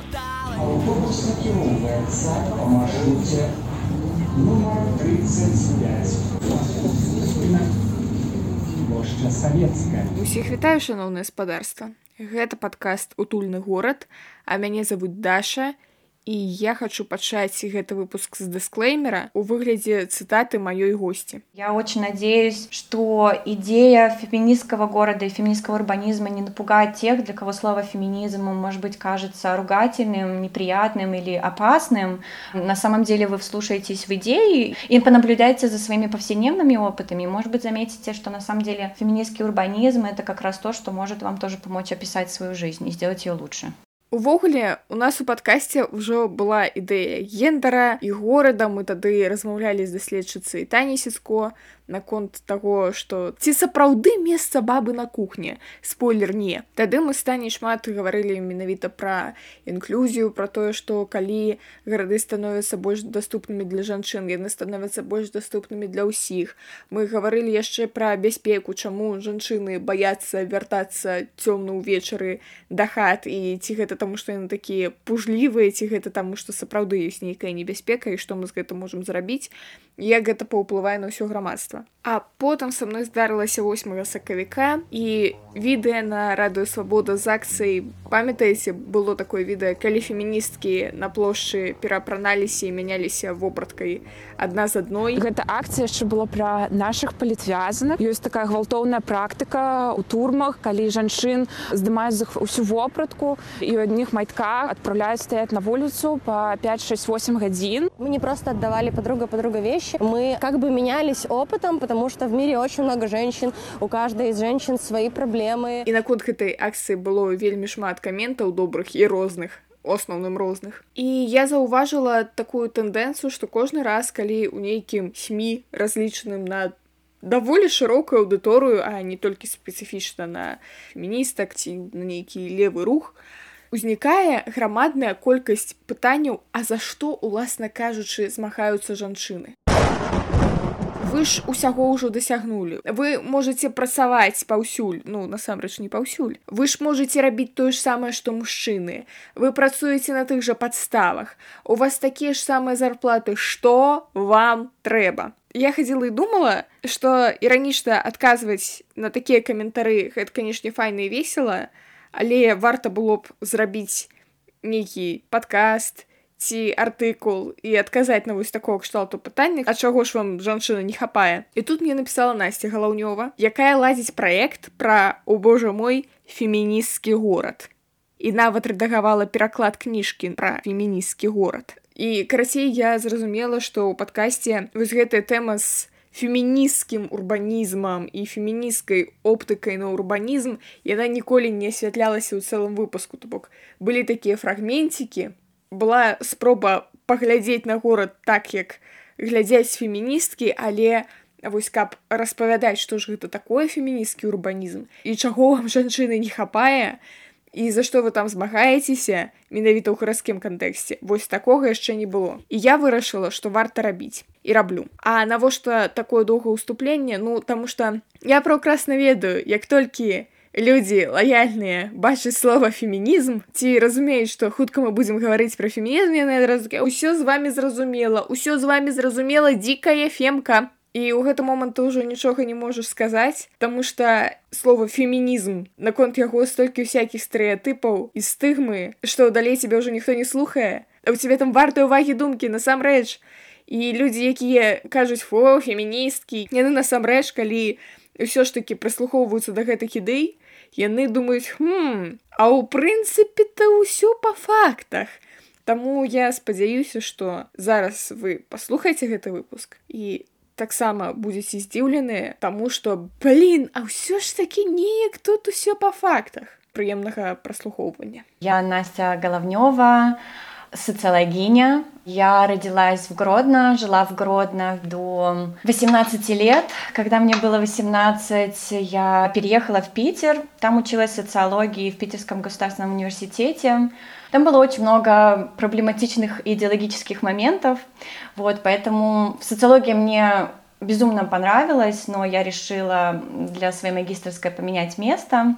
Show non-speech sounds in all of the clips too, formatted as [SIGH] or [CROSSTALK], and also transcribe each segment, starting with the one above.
Автобус накіроўваецца па маршруце нумар 35. Плошча савецкая. Усіх вітаю шаноўнае спадарства. Гэта падкаст утульны горад, а мяне завуць Даша і я хочу пачаць гэты выпуск з дысклеймера у выглядзе цытаты маёй госці. Я очень надеюсь, что идея феминистского города и феминистского урбанизма не напугает тех, для кого слово феминизм может быть кажется ругательным, неприятным или опасным. На самом деле вы вслушаетесь в идеи и понаблюдаете за своими повседневными опытами. Может быть, заметите, что на самом деле феминистский урбанизм — это как раз то, что может вам тоже помочь описать свою жизнь и сделать ее лучше Увогуле у нас у падкасці ўжо была ідэя гендара і горада мы тады размаўлялі з даследчыцай тані сецко наконт таго што ці сапраўды месца бабы на кухне спойлер не тады мы стане шмат гаварылі менавіта пра інклюзію пра тое што калі гарады становяцца больш даступнымі для жанчын яны становяцца больш даступнымі для ўсіх мы гаварылі яшчэ пра бяспеку чаму жанчыны баяцца вяртацца цёмна ўвечары да хат і ці гэта таму што яны такія пужлівыя ці гэта таму што сапраўды ёсць нейкая небяспека і што мы з гэта можам зрабіць як гэта паўплывае на ўсё грамадства А потым са мной здарылася 8 сакавіка і відэа на радыё свабода з акцыяй памятаеце было такое відэа калі феміністкі на плошчы пераапраналіся і мяняліся вопраткай адна з адной гэта акцыя яшчэ было пра наших палітвязаных ёсць такая гвалтоўная практыка у турмах калі жанчын здымаюць усю вопратку і у адних майтках адпраўляюць стаять на вуліцу по 5 6 8 гадзін мы не просто отдавали подруга подруга вещи мы как бы менялись опытом потому что в мире очень много женщин у каждой из женщин свои проблемы і наконт гэтай акцыі было вельмі шмат каментаў добрых і розных асноўным розных і я заўважыла такую тэндэнцыю што кожны раз калі ў нейкім сМ разлічаным на даволі шырокую аўдыторыю а не толькі спецыфічна на феміністак ці на нейкі левы рух узнікае грамадная колькасць пытанняў а за што уласна кажучы змагаюцца жанчыны вы ж усяго ўжо дасягнулі вы можете працаваць паўсюль ну насамрэч не паўсюль вы ж можете рабіць тое ж самае што мужчыны вы працуеце на тых жа падставах у вас такія ж самыя зарплаты што вам трэба я хадзіла і думала што іранічна адказваць на такія каментары гэта канешне файна і весела але варта было б зрабіць нейкі падкаст ці артыкул і адказаць на вось такого кшталту пытання а чаго ж вам жанчына не хапае. І тут мне напісала насця галаўнёва якая ладзіць праект пра у божа мой феміністскі горад. І нават рэдагавала пераклад кніжкі пра феміністскі горад. І карацей я зразумела што ў падкасці вось гэтая тэма з феміністкім урбанізмам і феміністкай оптыкай на урбанізм яна ніколі не асвятлялася ў цэлым выпуску. То бок былі такія фрагменцікі была спроба паглядзець на горад так як глядзяць феміністкі але вось каб распавядаць што ж гэта такое феміністкі урбанізм і чаго вам [LAUGHS] жанчыны не хапае і за што вы там змагаецеся менавіта ў гарадскім кантэксце. Вось такога яшчэ не было. І я вырашыла што варта рабіць. І раблю. А навошта такое доўгае ўступленне? Ну таму што я праўкрасна ведаю як толькі я людзі лаяльныя бачаць слова фемінізм ці разумеюць што хутка мы будзем гаварыць пра фемінізм яны адразу ўсё з вами зразумела ўсё з вами зразумела дзікая фемка і ў гэты момант ты ўжо нічога не можаш сказаць Таму што слова фемінізм наконт яго столькі всякихх стэеатыпаў і стыгмы што далей цябе ўжо ніхто не слухае а у цябе там вартай увагі думкі насамрэч і людзі якія кажуць фо феміністкі яны насамрэч калі ўсё ж такі прыслухоўваюцца да гэтых ідэй яны думаюць хм а ў прынцыпе то ўсё па фактах Таму я спадзяюся што зараз вы паслухаеце гэты выпуск і таксама будзеце здзіўленыя таму што блин а ўсё ж такі неяк тут усё па фактах прыемнага праслухоўвання. Я настя галавнёва социологиня. Я родилась в Гродно, жила в Гродно до 18 лет. Когда мне было 18, я переехала в Питер. Там училась социологии в Питерском государственном университете. Там было очень много проблематичных идеологических моментов. Вот, поэтому социология мне безумно понравилась, но я решила для своей магистрской поменять место.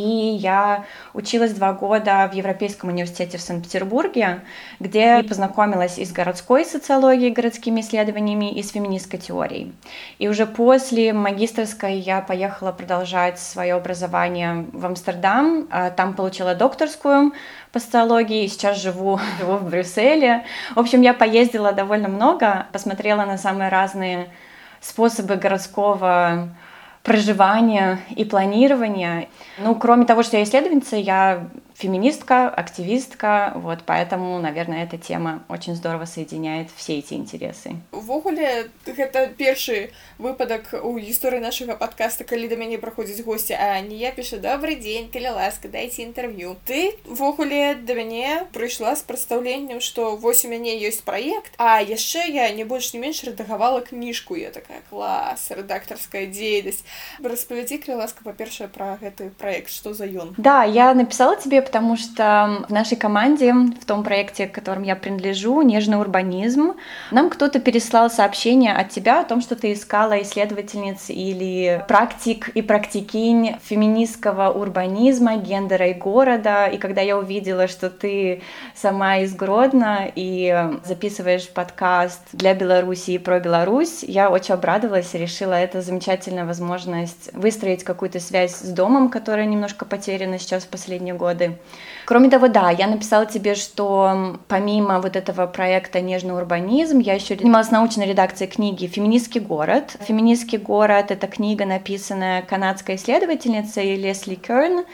И я училась два года в Европейском университете в Санкт-Петербурге, где познакомилась и с городской социологией, городскими исследованиями, и с феминистской теорией. И уже после магистрской я поехала продолжать свое образование в Амстердам. А там получила докторскую по социологии, и сейчас живу, [LAUGHS] живу в Брюсселе. В общем, я поездила довольно много, посмотрела на самые разные способы городского проживания и планирования. Ну, кроме того, что я исследовательница, я феминистка, активистка, вот, поэтому, наверное, эта тема очень здорово соединяет все эти интересы. Увогуле, гэта першы выпадак у гісторыі нашага подкаста, калі да мяне праходзіць госці, а не я пішу добрый дзень, калі ласка, дайце інтэрв'ю. Ты ввогуле да мяне прыйшла з прадстаўленнем, што вось у мяне ёсць праект, а яшчэ я не больш не менш рэдагавала кніжку, я такая клас, рэдактарская дзейнасць. Распавядзі, калі ласка, па-першае, пра гэты праект, што за ён? Да, я написала тебе потому что в нашей команде, в том проекте, к которому я принадлежу, «Нежный урбанизм», нам кто-то переслал сообщение от тебя о том, что ты искала исследовательниц или практик и практикинь феминистского урбанизма, гендера и города. И когда я увидела, что ты сама из Гродно и записываешь подкаст для Беларуси и про Беларусь, я очень обрадовалась и решила, это замечательная возможность выстроить какую-то связь с домом, которая немножко потеряна сейчас в последние годы. Кроме того, да, я написала тебе, что помимо вот этого проекта «Нежный урбанизм», я еще занималась научной редакцией книги «Феминистский город». «Феминистский город» — это книга, написанная канадской исследовательницей Лесли Керн,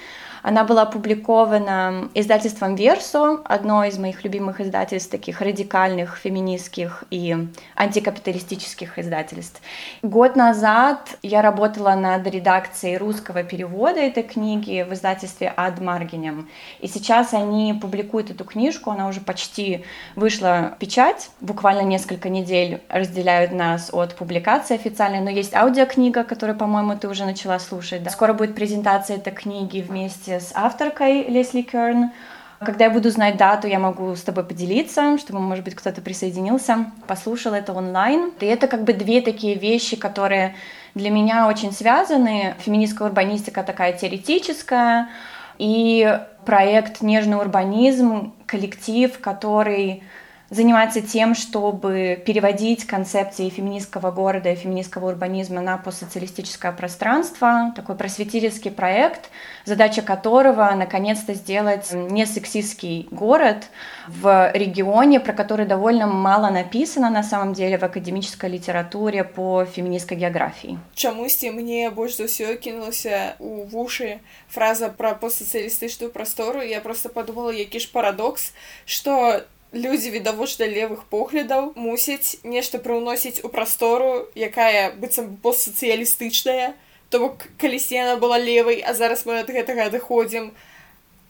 она была опубликована издательством Версо, одно из моих любимых издательств, таких радикальных, феминистских и антикапиталистических издательств. Год назад я работала над редакцией русского перевода этой книги в издательстве Ад Маргинем. И сейчас они публикуют эту книжку, она уже почти вышла в печать. Буквально несколько недель разделяют нас от публикации официальной, но есть аудиокнига, которую, по-моему, ты уже начала слушать. Да? Скоро будет презентация этой книги вместе с авторкой Лесли Керн. Когда я буду знать дату, я могу с тобой поделиться, чтобы, может быть, кто-то присоединился, послушал это онлайн. И это как бы две такие вещи, которые для меня очень связаны. Феминистская урбанистика такая теоретическая, и проект «Нежный урбанизм», коллектив, который занимается тем, чтобы переводить концепции феминистского города и феминистского урбанизма на постсоциалистическое пространство. Такой просветительский проект, задача которого наконец-то сделать не сексистский город в регионе, про который довольно мало написано на самом деле в академической литературе по феминистской географии. Чамусьці мне больш за ўсё кінулася у вушы фраза пра постсацыялістычную прастору я просто подумала які ж парадокс что людзі відавочна левых поглядаў мусяць нешта прыўносіць у прастору якая быццам постсацыялістычная то бок калісьці яна была левай а зараз мы ад гэтага адыходзім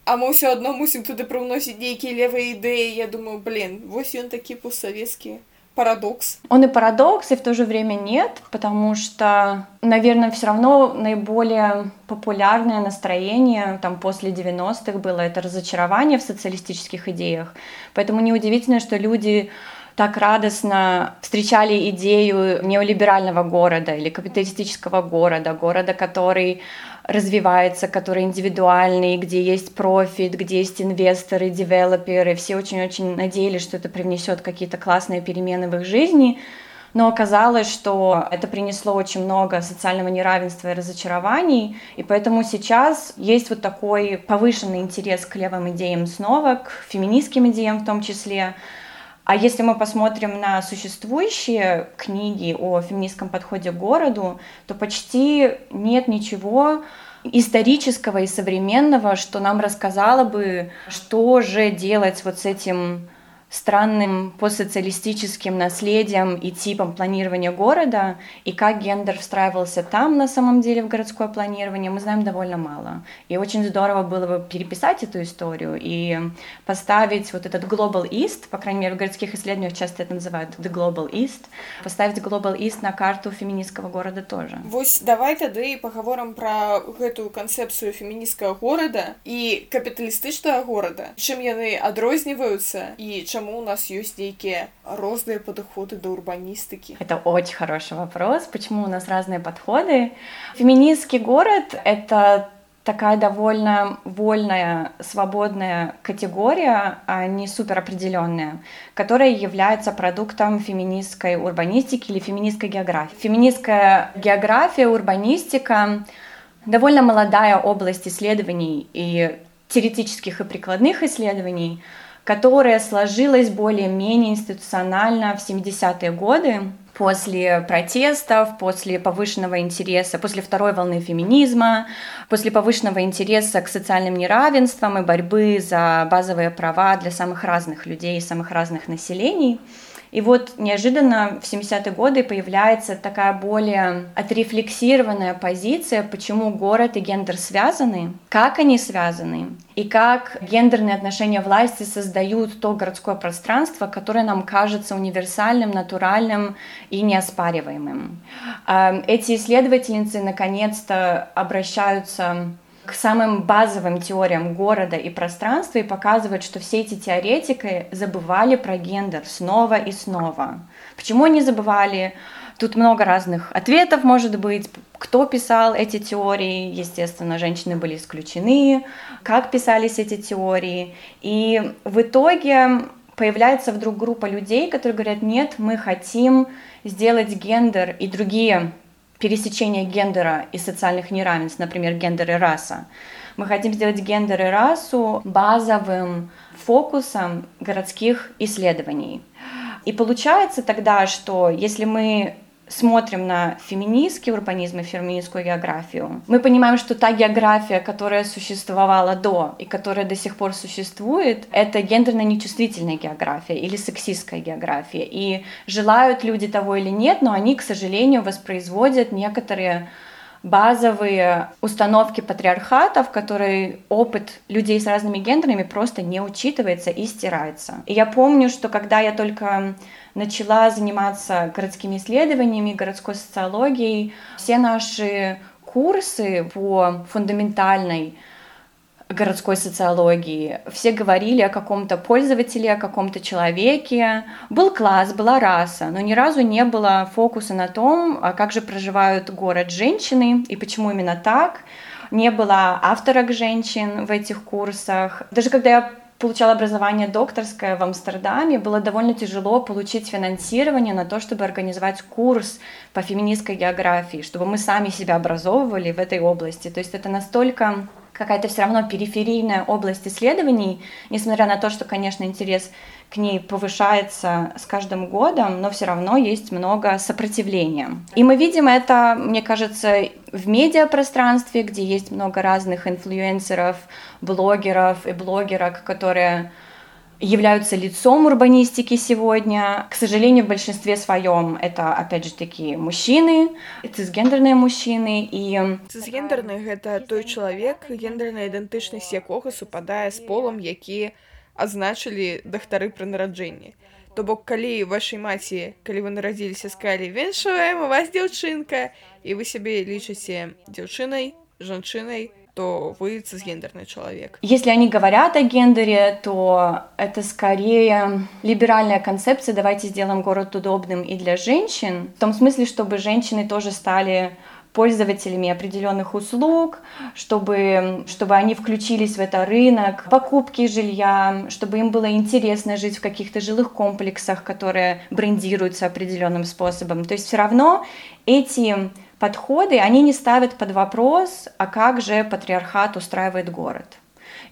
а мы ўсё адно мусім туды прыўносіць нейкія левыя ідэі я думаю блин вось ён такі постсавецкі парадокс. Он и парадокс, и в то же время нет, потому что, наверное, все равно наиболее популярное настроение там после 90-х было это разочарование в социалистических идеях. Поэтому неудивительно, что люди так радостно встречали идею неолиберального города или капиталистического города, города, который развивается, который индивидуальный, где есть профит, где есть инвесторы, девелоперы. Все очень-очень надеялись, что это привнесет какие-то классные перемены в их жизни. Но оказалось, что это принесло очень много социального неравенства и разочарований, и поэтому сейчас есть вот такой повышенный интерес к левым идеям снова, к феминистским идеям в том числе, а если мы посмотрим на существующие книги о феминистском подходе к городу, то почти нет ничего исторического и современного, что нам рассказало бы, что же делать вот с этим странным постсоциалистическим наследием и типом планирования города, и как гендер встраивался там на самом деле в городское планирование, мы знаем довольно мало. И очень здорово было бы переписать эту историю и поставить вот этот Global East, по крайней мере, в городских исследованиях часто это называют The Global East, поставить Global East на карту феминистского города тоже. Вось давай тады паговорам пра гэтую канцэпцыю фемінісцкага горада і капіталістычнага горада чым яны адрозніваюцца і чым чаму у нас есть нейкія розныя падыходы да урбаністыкі это очень хороший вопрос почему у нас разные подходы феминистский город это такая довольно вольная, свободная категория, а не суперопределенная, которая является продуктом феминистской урбанистики или феминистской географии. Феминистская география, урбанистика довольно молодая область исследований и теоретических и прикладных исследований, которая сложилась более-менее институционально в 70-е годы, после протестов, после повышенного интереса, после второй волны феминизма, после повышенного интереса к социальным неравенствам и борьбы за базовые права для самых разных людей и самых разных населений. И вот неожиданно в 70-е годы появляется такая более отрефлексированная позиция, почему город и гендер связаны, как они связаны, и как гендерные отношения власти создают то городское пространство, которое нам кажется универсальным, натуральным и неоспариваемым. Эм, эти исследовательницы наконец-то обращаются к самым базовым теориям города и пространства и показывают, что все эти теоретики забывали про гендер снова и снова. Почему они забывали? Тут много разных ответов может быть. Кто писал эти теории? Естественно, женщины были исключены. Как писались эти теории? И в итоге появляется вдруг группа людей, которые говорят, нет, мы хотим сделать гендер и другие пересечения гендера и социальных неравенств, например, гендер и раса. Мы хотим сделать гендер и расу базовым фокусом городских исследований. И получается тогда, что если мы смотрим на феминистский урбанизм и феминистскую географию, мы понимаем, что та география, которая существовала до и которая до сих пор существует, это гендерно нечувствительная география или сексистская география. И желают люди того или нет, но они, к сожалению, воспроизводят некоторые базовые установки патриархата, в которой опыт людей с разными гендерами просто не учитывается и стирается. И я помню, что когда я только начала заниматься городскими исследованиями, городской социологией, все наши курсы по фундаментальной городской социологии. Все говорили о каком-то пользователе, о каком-то человеке. Был класс, была раса, но ни разу не было фокуса на том, а как же проживают город женщины и почему именно так. Не было авторок женщин в этих курсах. Даже когда я получала образование докторское в Амстердаме, было довольно тяжело получить финансирование на то, чтобы организовать курс по феминистской географии, чтобы мы сами себя образовывали в этой области. То есть это настолько какая-то все равно периферийная область исследований, несмотря на то, что, конечно, интерес к ней повышается с каждым годом, но все равно есть много сопротивления. И мы видим это, мне кажется, в медиапространстве, где есть много разных инфлюенсеров, блогеров и блогерок, которые являются лицом урбанистики сегодня. К сожалению, в большинстве своем это, опять же таки, мужчины, цисгендерные мужчины. И... Цисгендерны — это той человек, гендерная ідэнтычнасць якога супадае з полом, які адзначылі дактары пры нараджэнні. То бок калі вашай маці, калі вы нарадзіліся сказалі віншуем у вас дзяўчынка і вы сябе лічыце дзяўчынай, жанчынай, то вы цисгендерный человек. Если они говорят о гендере, то это скорее либеральная концепция «давайте сделаем город удобным и для женщин», в том смысле, чтобы женщины тоже стали пользователями определенных услуг, чтобы, чтобы они включились в это рынок покупки жилья, чтобы им было интересно жить в каких-то жилых комплексах, которые брендируются определенным способом. То есть все равно эти подходы, они не ставят под вопрос, а как же патриархат устраивает город.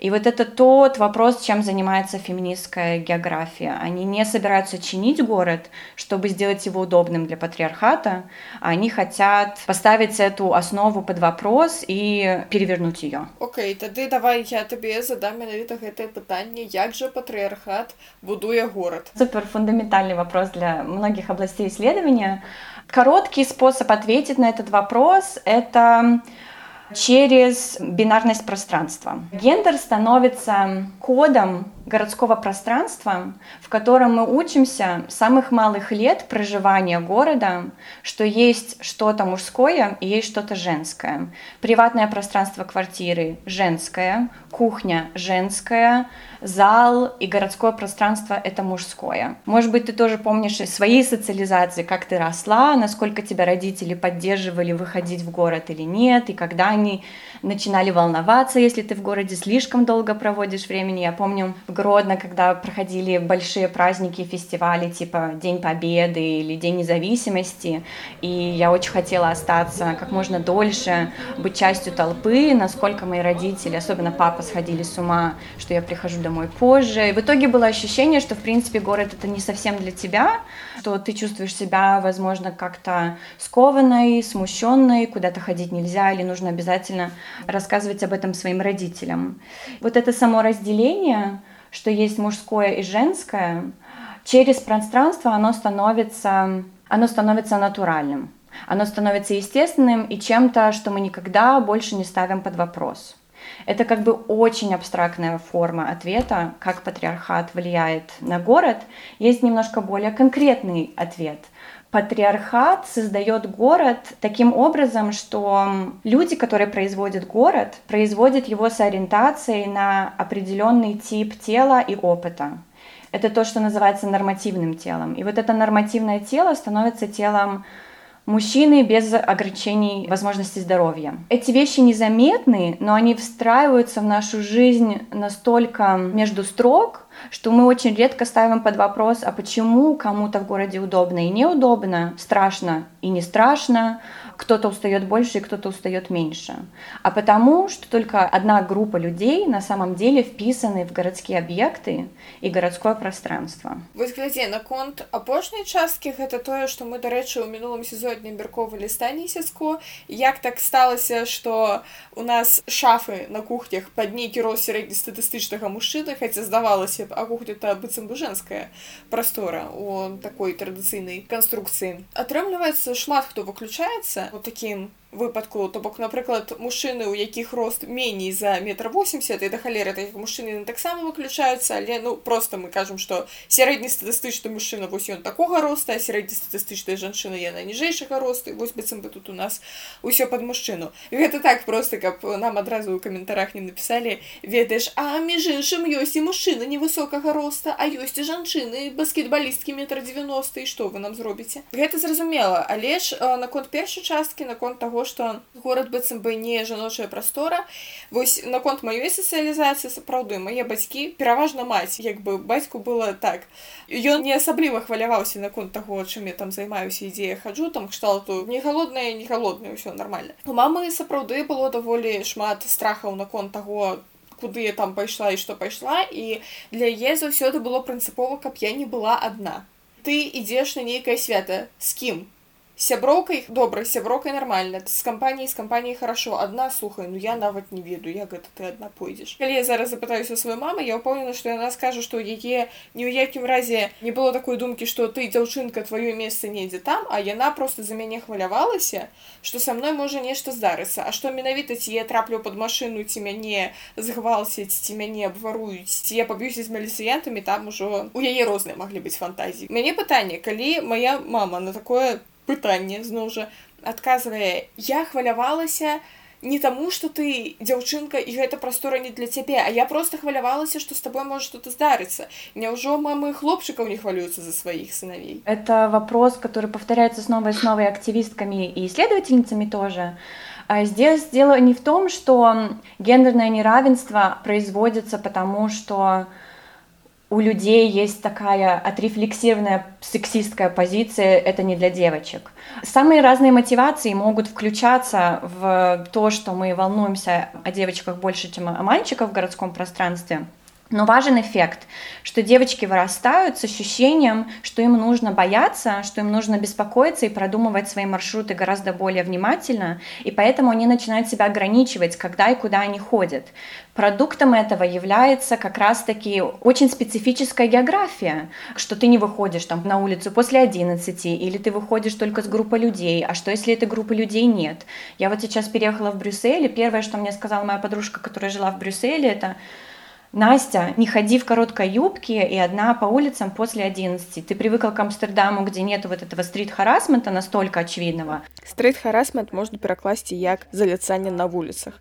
И вот это тот вопрос, чем занимается феминистская география. Они не собираются чинить город, чтобы сделать его удобным для патриархата, они хотят поставить эту основу под вопрос и перевернуть ее. Окей, тогда давай я тебе задам менавіта гэтае пытанне, як же патриархат будуе город? Супер фундаментальный вопрос для многих областей исследования. Короткий способ ответить на этот вопрос – это через бинарность пространства. Гендер становится кодом городского пространства, в котором мы учимся с самых малых лет проживания города, что есть что-то мужское и есть что-то женское. Приватное пространство квартиры женское, кухня женская, зал и городское пространство — это мужское. Может быть, ты тоже помнишь из своей социализации, как ты росла, насколько тебя родители поддерживали выходить в город или нет, и когда они начинали волноваться, если ты в городе слишком долго проводишь времени. Я помню в Гродно, когда проходили большие праздники, фестивали, типа День Победы или День независимости, и я очень хотела остаться как можно дольше, быть частью толпы, насколько мои родители, особенно папа, сходили с ума, что я прихожу домой позже. И в итоге было ощущение, что, в принципе, город это не совсем для тебя, что ты чувствуешь себя, возможно, как-то скованной, смущенной, куда-то ходить нельзя или нужно обязательно рассказывать об этом своим родителям. Вот это само разделение, что есть мужское и женское, через пространство оно становится, оно становится натуральным. Оно становится естественным и чем-то, что мы никогда больше не ставим под вопрос. Это как бы очень абстрактная форма ответа, как патриархат влияет на город. Есть немножко более конкретный ответ – патриархат создает город таким образом, что люди, которые производят город, производят его с ориентацией на определенный тип тела и опыта. Это то, что называется нормативным телом. И вот это нормативное тело становится телом мужчины без ограничений возможностей здоровья. Эти вещи незаметны, но они встраиваются в нашу жизнь настолько между строк, что мы очень редко ставим под вопрос, а почему кому-то в городе удобно и неудобно, страшно и не страшно, кто-то устает больше и кто-то устает меньше, а потому, что только одна группа людей на самом деле вписаны в городские объекты и городское пространство. Вось глядзе наконт апошняй часткі гэта тое што мы дарэчы ў мінулым сезоне абмярковалі стані сяско як так сталася што у нас шафы на кухнях пад нейкі рост сярэднестатыстычнага мужчыны хаця здавалася б а кухня это быццам бы женская прастора у такой традыцыйнай канструкцыі атрымліваецца шмат хто выключаецца у такім выпадку то бок напрыклад мужчыны у якіх рост меней за метр восемьдесят і да халеры таких мужчыны таксама выключаюцца але ну просто мы кажам что сярэднестатыстычны мужчына вось ён такога роста сярэднестатыстычная жанчына яна ніжэйшага росту вось быццам бы тут у нас усё под мужчыну гэта так просто каб нам адразу ў каментарах не написали ведаеш а між іншым ёсць і мужчына невысокага роста а ёсць і жанчыны баскетбалісткі метр девяносто і что вы нам зробіце гэта зразумела але ж наконт першай часткі наконт того што горад быццам бы не жаночая прастора вось наконт маёй сацыялізацыі сапраўды мае бацькі пераважна маці як бы бацьку было так ён не асабліва хваляваўся наконт таго чым я там займаюся ідзе хаджу там кшталту не галодная не галодная ўсё нормально у мамы сапраўды было даволі шмат страхаў наконт таго куды я там пайшла і што пайшла і для яе заўсёды было прынцыпова каб я не была адна ты ідзеш на нейкае свята з кім сяброўкай добра сяброўкай нормально з кампаніяй з кампаніяй хорошо одна слухай ну я нават не ведаю як гэта ты адна пойдзеш калі я зараз запытаюся сваёй мамы я ўпэўнена што яна скажа што яе ні ў якім разе не было такой думкі што ты дзяўчынка тваё месца недзе там а яна просто за мяне хвалявалася што са мной можа нешта здарыцца а што менавіта ці я траплю под машину ці мяне згвалсяць ці мяне абваруюць ці я паб'юся з мелісіянтамі там ужо у яе розныя маглі быць фантазіі мяне пытанне калі моя мама на такое пытанне зноў жа адказвае я хвалявалася не таму что ты дзяўчынка і гэта прастора не для цябе а я просто хвалявалася что с тобой может что-то здарыцца няўжо мамы хлопчыкаў не хвалюются за сваіх сыновей это вопрос который повторяется снова и снова и активистками и исследовательницами тоже а здесь дело не в том что гендерное неравенство производится потому что у людей есть такая отрефлексированная сексистская позиция, это не для девочек. Самые разные мотивации могут включаться в то, что мы волнуемся о девочках больше, чем о мальчиках в городском пространстве. Но важен эффект, что девочки вырастают с ощущением, что им нужно бояться, что им нужно беспокоиться и продумывать свои маршруты гораздо более внимательно, и поэтому они начинают себя ограничивать, когда и куда они ходят. Продуктом этого является как раз-таки очень специфическая география, что ты не выходишь там на улицу после 11, или ты выходишь только с группой людей, а что если этой группы людей нет? Я вот сейчас переехала в Брюссель, и первое, что мне сказала моя подружка, которая жила в Брюсселе, это Настя, не ходи в короткой юбке и одна по улицам после 11. Ты привыкла к Амстердаму, где нет вот этого стрит-харасмента настолько очевидного. Стрит-харасмент можно перакласці як заляцанне на улицах.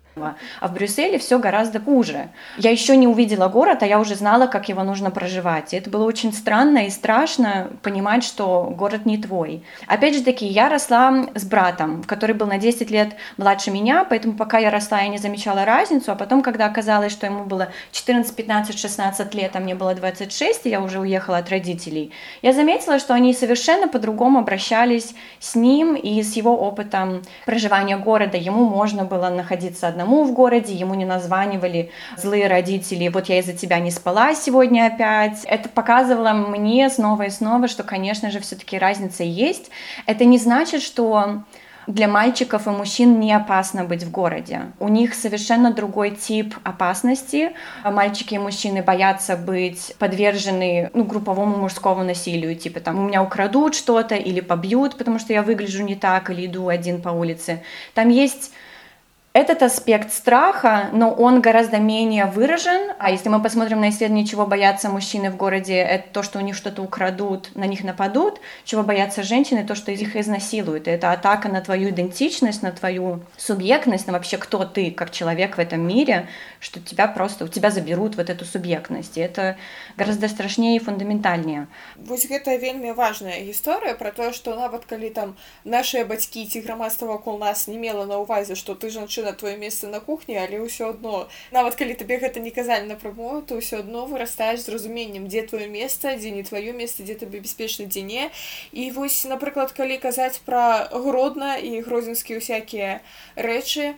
А в Брюсселе все гораздо хуже. Я еще не увидела город, а я уже знала, как его нужно проживать. И это было очень странно и страшно понимать, что город не твой. Опять же таки, я росла с братом, который был на 10 лет младше меня, поэтому пока я росла, я не замечала разницу, а потом, когда оказалось, что ему было 14 14, 15, 16 лет, а мне было 26, и я уже уехала от родителей, я заметила, что они совершенно по-другому обращались с ним и с его опытом проживания города. Ему можно было находиться одному в городе, ему не названивали злые родители, вот я из-за тебя не спала сегодня опять. Это показывало мне снова и снова, что, конечно же, все-таки разница есть. Это не значит, что для мальчиков и мужчин не опасно быть в городе. У них совершенно другой тип опасности. Мальчики и мужчины боятся быть подвержены ну, групповому мужскому насилию, типа там у меня украдут что-то или побьют, потому что я выгляжу не так, или иду один по улице. Там есть этот аспект страха, но он гораздо менее выражен. А если мы посмотрим на исследование, чего боятся мужчины в городе, это то, что у них что-то украдут, на них нападут. Чего боятся женщины, то, что их изнасилуют. Это атака на твою идентичность, на твою субъектность, на вообще кто ты как человек в этом мире, что тебя просто, у тебя заберут вот эту субъектность. И это гораздо страшнее и фундаментальнее. Вот это вельми важная история про то, что нават калі там наши бацькі ці грамадства вакол нас не мела на увазе, что ты жанчына на твоё месца на кухні але ўсё адно нават калі табе гэта не казалі напрамую то ўсё адно вырастаеш з разуменнем дзе твоё месца дзе не тваё месца дзе табе бяспечна дзе не і вось напрыклад калі казаць пра гродна і грозенскія ўсякія рэчы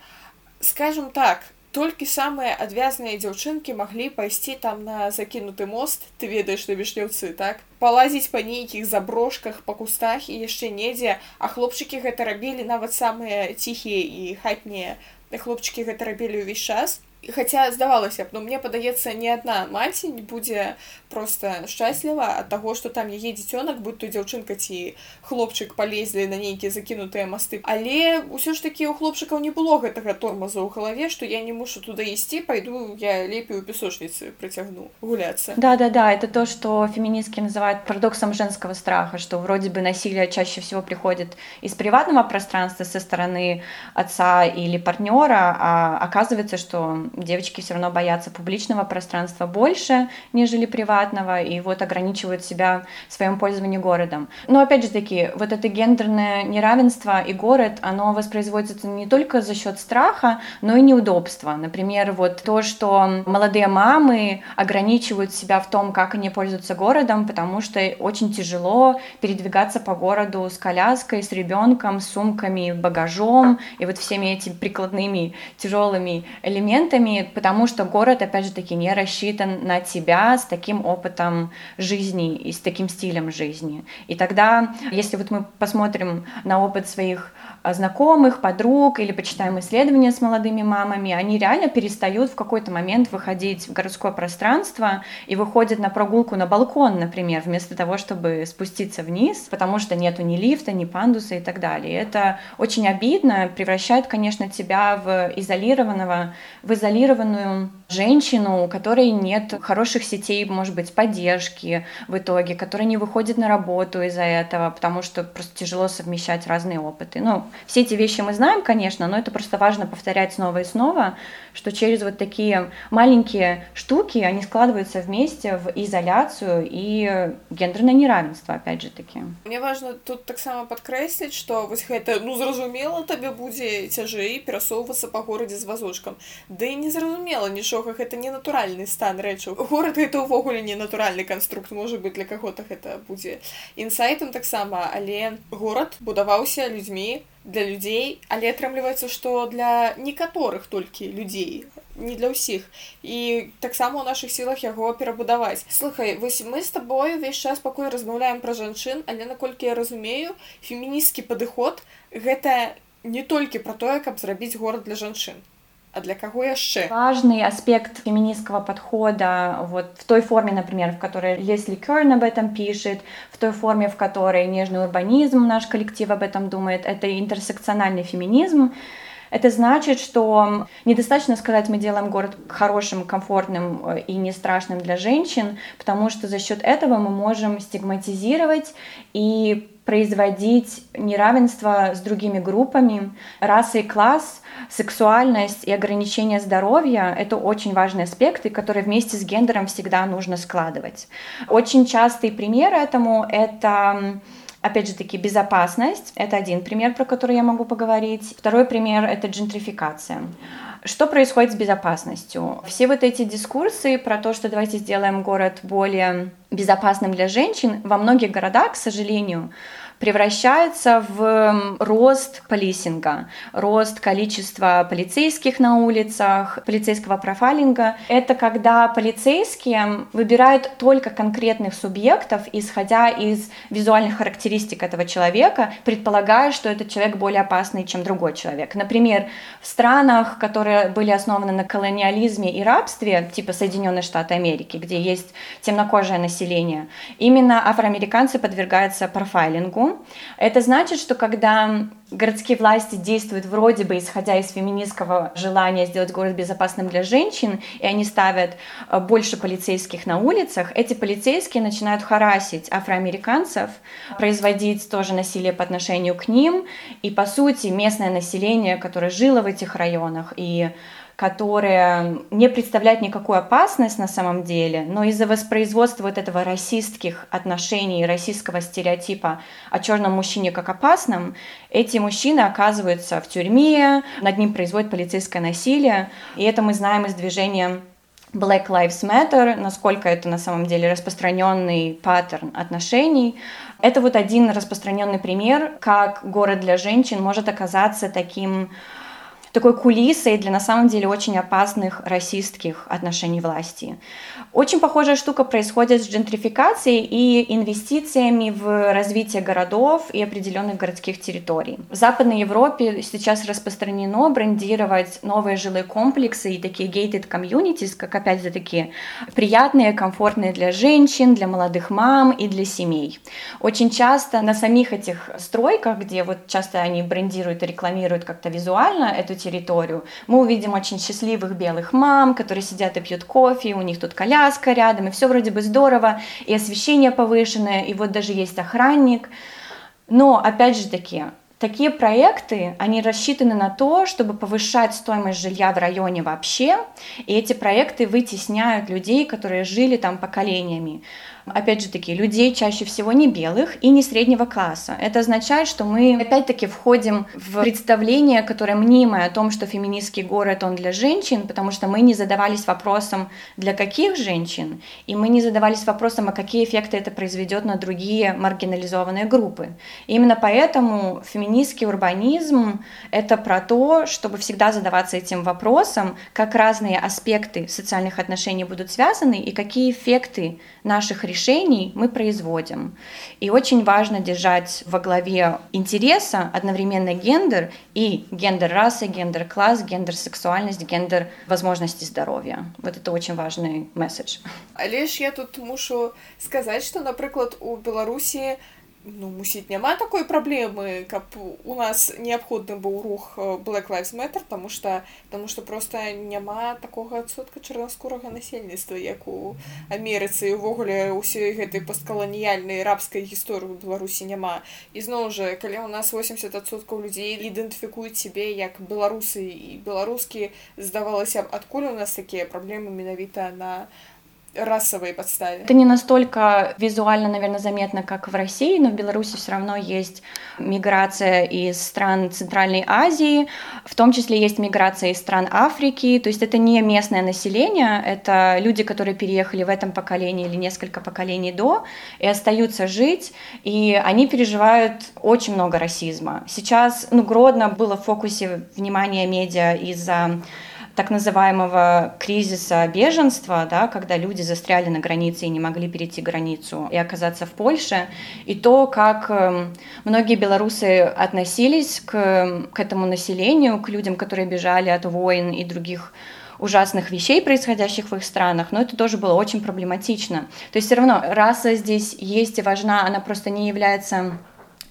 скажем так толькі самыя адвязныя дзяўчынкі маглі пайсці там на закінуты мост ты ведаеш на вішнёўцы так палазіць па нейкіх заброшках па кустах і яшчэ недзе а хлопчыкі гэта рабілі нават самыя ціхія і хатнія хлопчыкі гэта рабілі ўвесь час хаця здавалася б но мне падаецца не адна маці не будзе просто шчасліва ад таго што там яе дзіцёнак будь то дзяўчынка ці хлопчык палезлі на нейкія закінутыя масты але ўсё ж такі у хлопчыкаў не было гэтага тормоза ў галаве што я не мушу туда ісці пойду я лепей у песочніцы прыцягну гуляться да да да это то что феминистки называют парадоксом женского страха что вроде бы насилие чаще всего приходит из приватного пространства со стороны отца или партнера а оказывается что девочки все равно боятся публичного пространства больше, нежели приватного, и вот ограничивают себя в своем пользовании городом. Но опять же таки, вот это гендерное неравенство и город, оно воспроизводится не только за счет страха, но и неудобства. Например, вот то, что молодые мамы ограничивают себя в том, как они пользуются городом, потому что очень тяжело передвигаться по городу с коляской, с ребенком, с сумками, багажом и вот всеми этими прикладными тяжелыми элементами, рисками, потому что город, опять же таки, не рассчитан на тебя с таким опытом жизни и с таким стилем жизни. И тогда, если вот мы посмотрим на опыт своих а, знакомых, подруг или почитаем исследования с молодыми мамами, они реально перестают в какой-то момент выходить в городское пространство и выходят на прогулку на балкон, например, вместо того, чтобы спуститься вниз, потому что нету ни лифта, ни пандуса и так далее. Это очень обидно, превращает, конечно, тебя в изолированного, в изолированного изолированную женщину, у которой нет хороших сетей, может быть, поддержки в итоге, которая не выходит на работу из-за этого, потому что просто тяжело совмещать разные опыты. Ну, все эти вещи мы знаем, конечно, но это просто важно повторять снова и снова, что через вот такие маленькие штуки они складываются вместе в изоляцию и гендерное неравенство, опять же таки. Мне важно тут так само подкрэсліць, что вось гэта ну зразумела табе будзе цяжэй перасоўвацца па горадзе з вазочкам. Ды не зразумела нічога гэта не натуральны стан рэчаў. Горад гэта ўвогуле не натуральны канструкт можа быть для каго-то гэта будзе інсайтам таксама, але горад будаваўся людзьмі, для людзей але атрымліваецца што для некаторых толькі людзей не для ўсіх і таксама ў наших сілах яго перабудаваць слухай вось мы з табою увесь час пакуль размаўляем пра жанчын але наколькі я разумею феміністкі падыход гэта не толькі пра тое каб зрабіць горад для жанчын а для кого яшчэ? Важный аспект феминистского подхода вот в той форме например в которой Лесли Керн об этом пишет в той форме в которой нежный урбанизм наш коллектив об этом думает это интерсекциональный феминизм. Это значит, что недостаточно сказать, мы делаем город хорошим, комфортным э, и не страшным для женщин, потому что за счет этого мы можем стигматизировать и производить неравенство с другими группами. Раса и класс, сексуальность и ограничение здоровья — это очень важные аспекты, которые вместе с гендером всегда нужно складывать. Очень частый пример этому — это Опять же таки, безопасность — это один пример, про который я могу поговорить. Второй пример — это джентрификация. Что происходит с безопасностью? Все вот эти дискурсы про то, что давайте сделаем город более безопасным для женщин, во многих городах, к сожалению, превращается в рост полисинга, рост количества полицейских на улицах, полицейского профайлинга. Это когда полицейские выбирают только конкретных субъектов, исходя из визуальных характеристик этого человека, предполагая, что этот человек более опасный, чем другой человек. Например, в странах, которые были основаны на колониализме и рабстве, типа Соединенные Штаты Америки, где есть темнокожее население, именно афроамериканцы подвергаются профайлингу, это значит, что когда городские власти действуют вроде бы исходя из феминистского желания сделать город безопасным для женщин, и они ставят э, больше полицейских на улицах, эти полицейские начинают харасить афроамериканцев, производить тоже насилие по отношению к ним, и по сути местное население, которое жило в этих районах и которая не представляет никакую опасность на самом деле, но из-за воспроизводства вот этого расистских отношений, российского стереотипа о черном мужчине как опасном, эти мужчины оказываются в тюрьме, над ним производят полицейское насилие, и это мы знаем из движения Black Lives Matter, насколько это на самом деле распространенный паттерн отношений. Это вот один распространенный пример, как город для женщин может оказаться таким такой кулисой для на самом деле очень опасных расистских отношений власти. Очень похожая штука происходит с джентрификацией и инвестициями в развитие городов и определенных городских территорий. В Западной Европе сейчас распространено брендировать новые жилые комплексы и такие gated communities, как опять же таки приятные, комфортные для женщин, для молодых мам и для семей. Очень часто на самих этих стройках, где вот часто они брендируют и рекламируют как-то визуально эту территорию, мы увидим очень счастливых белых мам, которые сидят и пьют кофе, у них тут коляска рядом, и все вроде бы здорово, и освещение повышенное, и вот даже есть охранник. Но, опять же таки, Такие проекты, они рассчитаны на то, чтобы повышать стоимость жилья в районе вообще, и эти проекты вытесняют людей, которые жили там поколениями опять же таки, людей чаще всего не белых и не среднего класса. Это означает, что мы опять-таки входим в представление, которое мнимое о том, что феминистский город, он для женщин, потому что мы не задавались вопросом, для каких женщин, и мы не задавались вопросом, а какие эффекты это произведет на другие маргинализованные группы. И именно поэтому феминистский урбанизм — это про то, чтобы всегда задаваться этим вопросом, как разные аспекты социальных отношений будут связаны и какие эффекты наших решений мы производим. И очень важно держать во главе интереса одновременно гендер и гендер расы, гендер класс, гендер сексуальность, гендер возможности здоровья. Вот это очень важный месседж. Але я тут мушу сказаць, што, напрыклад, у Беларусі ну мусіць няма такой праблемы каб у нас неабходны быў рух э, black lives matter тому что тому что просто няма такога адсотка чарнаскурага насельніцтва як у Амерыцы увогуле ўсёй гэтай посткаланіяльнай рабскай гісторыі беларусі няма ізноў жа калі у нас 80соткаў людзей ідэнтыфікуюць себе як беларусы і беларускі здавалася б адкуль у нас такія праблемы менавіта на расовой подставе. Это не настолько визуально, наверное, заметно, как в России, но в Беларуси все равно есть миграция из стран Центральной Азии, в том числе есть миграция из стран Африки, то есть это не местное население, это люди, которые переехали в этом поколении или несколько поколений до и остаются жить, и они переживают очень много расизма. Сейчас, ну, Гродно было в фокусе внимания медиа из-за так называемого кризиса беженства, да, когда люди застряли на границе и не могли перейти границу и оказаться в Польше, и то, как эм, многие белорусы относились к, к этому населению, к людям, которые бежали от войн и других ужасных вещей, происходящих в их странах, но это тоже было очень проблематично. То есть все равно раса здесь есть и важна, она просто не является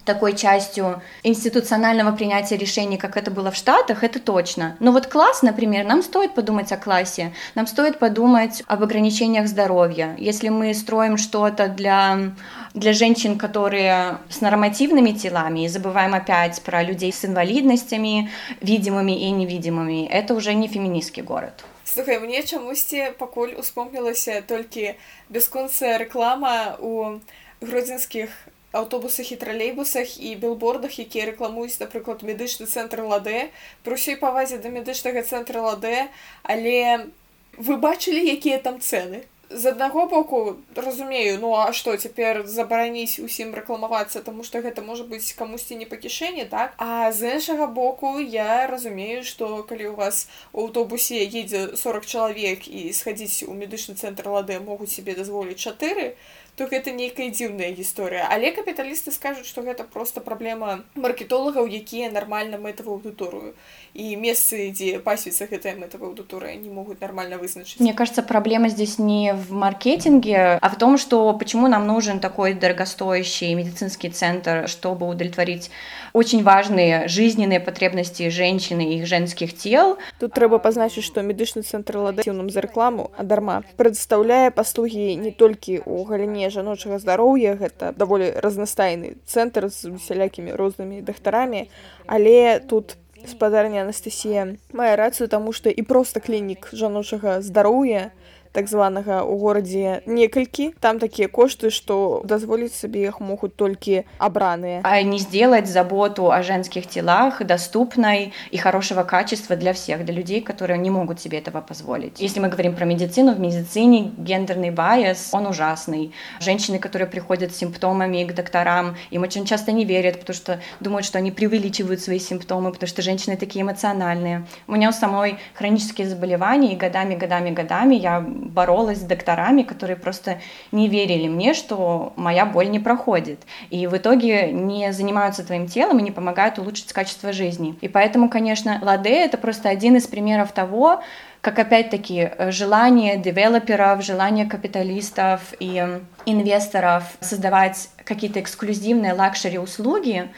такой частью институционального принятия решений, как это было в Штатах, это точно. Но вот класс, например, нам стоит подумать о классе, нам стоит подумать об ограничениях здоровья. Если мы строим что-то для, для женщин, которые с нормативными телами, и забываем опять про людей с инвалидностями, видимыми и невидимыми, это уже не феминистский город. Слухай, мне чамусьці пакуль успомнілася толькі бясконцая рэклама у гродзенскіх аўтобусах і тралейбусах і билбордах якія рэкламуюць напрыклад медычны цэнтр ладе пры ўсёй павазе да медычнага цэнтра ладе але вы бачылі якія там цэны з аднаго боку разумею ну а што цяпер забараніць усім рэкламавацца тому что гэта можа быць камусьці не па кішэні так а з іншага боку я разумею что калі у вас у аўтобусе едзе 40 чалавек і схадзіць у медычны цэнтр лады могуць себе дазволіць чатыры то гэта нейкая дзіўная гісторыя але капіталісты скажуць што гэта просто праблема маркетолагаў якія нармальна мэтавую аўдыторыю и месцы, где пасвіцца гэтая мэтавая аудитория не могут нормально вызначить. Мне кажется, проблема здесь не в маркетинге, а в том, что почему нам нужен такой дорогостоящий медицинский центр, чтобы удовлетворить очень важные жизненные потребности женщины и их женских тел. Тут трэба пазначыць, што медычны цэнтр ладатыўным за рэкламу, а дарма прадстаўляе паслугі не толькі ў галіне жаночага здароўя, гэта даволі разнастайны цэнтр з усялякімі рознымі дактарамі, але тут спадарня Анастасія мае рацыю таму што і проста клінік жаночага здароўя так званага у горадзе некалькі там такія кошты что дазволіць сабе их могут только абранные а не сделать заботу о женских телах доступной и хорошего качества для всех для людей которые не могут себе этого позволить если мы говорим про медицину в медицине гендерный байс он ужасный женщины которые приходят с симптомами к докторам им очень часто не верят потому что думают что они преувеличивают свои симптомы потому что женщины такие эмоциональные у меня у самой хронические заболевания и годами годами годами я боролась с докторами, которые просто не верили мне, что моя боль не проходит. И в итоге не занимаются твоим телом и не помогают улучшить качество жизни. И поэтому, конечно, Ладе — это просто один из примеров того, как опять-таки желание девелоперов, желание капиталистов и инвесторов создавать какие-то эксклюзивные лакшери-услуги,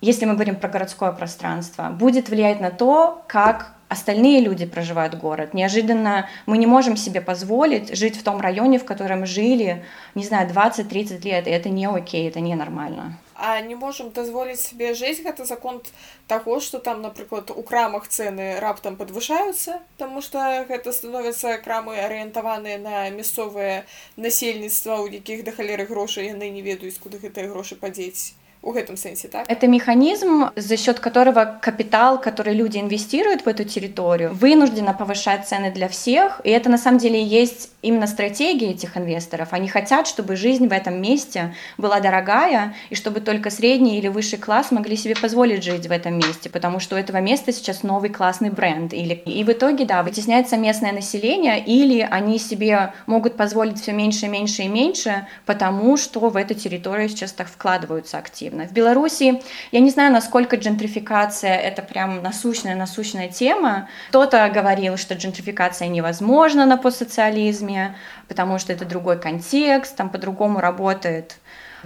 если мы говорим про городское пространство, будет влиять на то, как остальные люди проживают город. Неожиданно мы не можем себе позволить жить в том районе, в котором жили, не знаю, 20-30 лет, и это не окей, это не нормально. А не можем дазволіць сабе жыць гэта закон таго што там напрыклад у крамах цэны раптам падвышаюцца тому что гэта становятся крамы арыентаваныя на мясцовае насельніцтва у якіх да халеры грошай яны не ведаюць куды гэтыя грошы падзець в этом сенсе, так? Это механизм, за счет которого капитал, который люди инвестируют в эту территорию, вынужденно повышать цены для всех. И это на самом деле есть именно стратегия этих инвесторов. Они хотят, чтобы жизнь в этом месте была дорогая, и чтобы только средний или высший класс могли себе позволить жить в этом месте, потому что у этого места сейчас новый классный бренд. Или... И в итоге, да, вытесняется местное население, или они себе могут позволить все меньше, меньше и меньше, потому что в эту территорию сейчас так вкладываются активно. В Беларуси, я не знаю, насколько джентрификация — это прям насущная, насущная тема. Кто-то говорил, что джентрификация невозможна на постсоциализме, потому что это другой контекст, там по-другому работает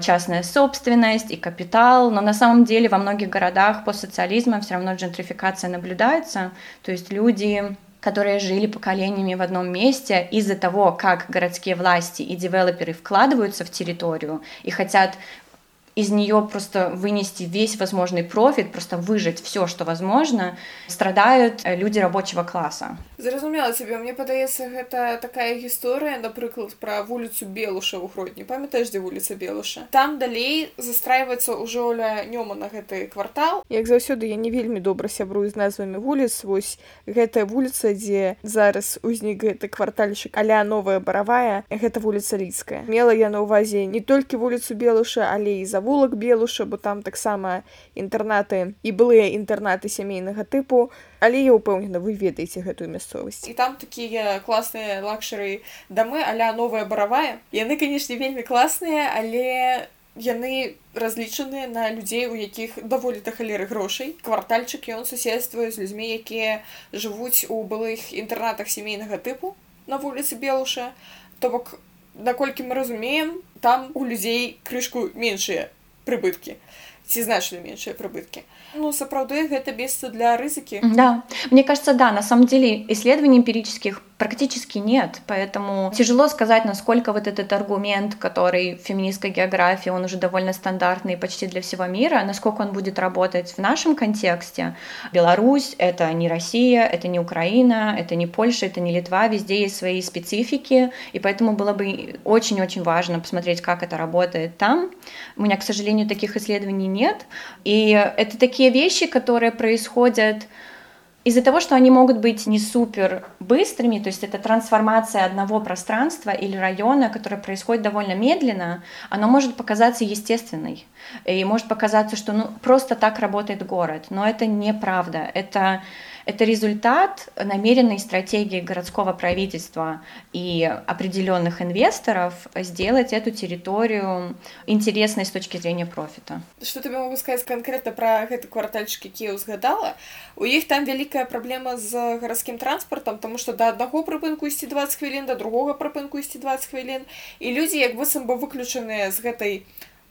частная собственность и капитал, но на самом деле во многих городах постсоциализма все равно джентрификация наблюдается, то есть люди которые жили поколениями в одном месте, из-за того, как городские власти и девелоперы вкладываются в территорию и хотят из нее просто вынести весь возможный профит, просто выжить все, что возможно, страдают э, люди рабочего класса. Зразумела тебе, мне падаецца гэта такая гісторыя, напрыклад пра вуліцу Белуша ў Гродні. памятаеш, дзе вуліца Белуша. Там далей застрайваецца ўжо ля нёма на гэты квартал. Як заўсёды я не вельмі добра сябрую з назвамі вуліц, вось гэтая вуліца, дзе зараз узнік гэты квартальчык аля новая баравая, гэта вуліца Ліцкая. Мела я на ўвазе не толькі вуліцу Белуша, але і за завулак белуша бо там таксама інтэрнаты і былыя інтэрнаты сямейнага тыпу але я ўпэўнена вы ведаеце гэтую мясцовасць і там такія класныя лакшары дамы аля новая баравая яны канешне вельмі класныя але яны разлічаныя на людзей у якіх даволі да халеры грошай. Квартальчык ён суседствуе з людзьмі якія жывуць у былых інтэрнатах сямейнага тыпу на вуліцы белуша. То бок наколькі мы разумеем там у людзей крышку меншыя прыбыткі ці значна меншыя прыбыткі ну сапраўды гэта месца для рызыкі да мне кажется да на самом деле исследований эмпирических практически нет. Поэтому тяжело сказать насколько вот этот аргумент который в феминистской географии он уже довольно стандартный почти для всего мира насколько он будет работать в нашем контексте. Беларусь это не Россия это не Украина это не Польша это не Литва. Везде есть свои специфики и поэтому было бы очень-очень важно посмотреть как это работает там. У меня к сожалению таких исследований нет. И это такие вещи которые происходят из-за того, что они могут быть не супер быстрыми, то есть это трансформация одного пространства или района, которое происходит довольно медленно, оно может показаться естественной. И может показаться, что ну, просто так работает город. Но это неправда. Это это результат намеренной стратегии городского правительства и определенных инвесторов сделать эту территорию интересной с точки зрения профита. Что тебе могу сказать конкретно про гэты квартальчик, які я узгадала? У іх там вялікая праблема з гарадскім транспартам, тому што да аднаго прыпынку ісці 20 хвілін, да другога прыпынку ісці 20 хвілін. І людзі як быццам бы выключаныя з гэтай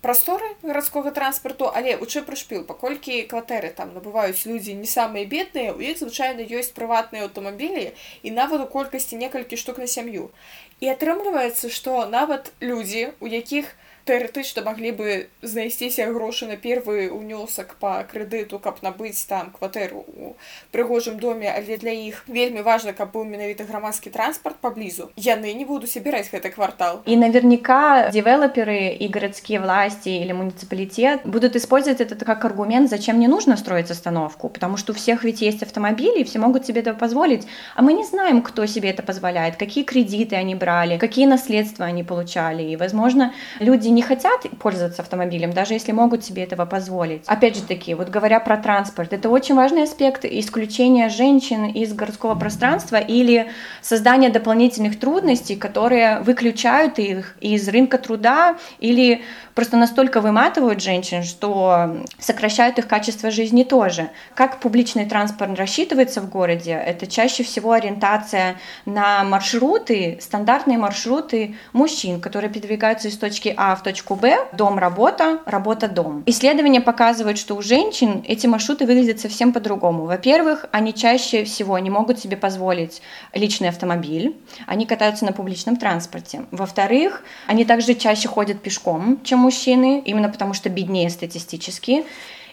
прасторы гарадскога транспарту але у чым прышпіл паколькі кватэры там набываюць людзі не самыя бедныя у іх звычайна ёсць прыватныя аўтамабілі і нават у колькасці некалькі штук на сям'ю і атрымліваецца што нават людзі у якіх тэарэтычна маглі бы знайсціся грошы на первы ўнёсак по крэдыту каб набыць там кватэру у прыгожым доме але для іх вельмі важна каб быў менавіта грамадскі транспорт поблізу яны не будуць собирать гэты квартал и наверняка девелоперы и городские власти или муниципалитет будут использовать это как аргумент зачем не нужно строить остановку потому что у всех ведь есть автомобили и все могут себе это позволить а мы не знаем кто себе это позволяет какие кредиты они брали какие наследства они получали и возможно люди не хотят пользоваться автомобилем, даже если могут себе этого позволить. Опять же таки, вот говоря про транспорт, это очень важный аспект исключения женщин из городского пространства или создания дополнительных трудностей, которые выключают их из рынка труда или просто настолько выматывают женщин, что сокращают их качество жизни тоже. Как публичный транспорт рассчитывается в городе? Это чаще всего ориентация на маршруты, стандартные маршруты мужчин, которые передвигаются из точки А в точку Б, дом-работа, работа-дом. Исследования показывают, что у женщин эти маршруты выглядят совсем по-другому. Во-первых, они чаще всего не могут себе позволить личный автомобиль, они катаются на публичном транспорте. Во-вторых, они также чаще ходят пешком, чем мужчины, именно потому что беднее статистически.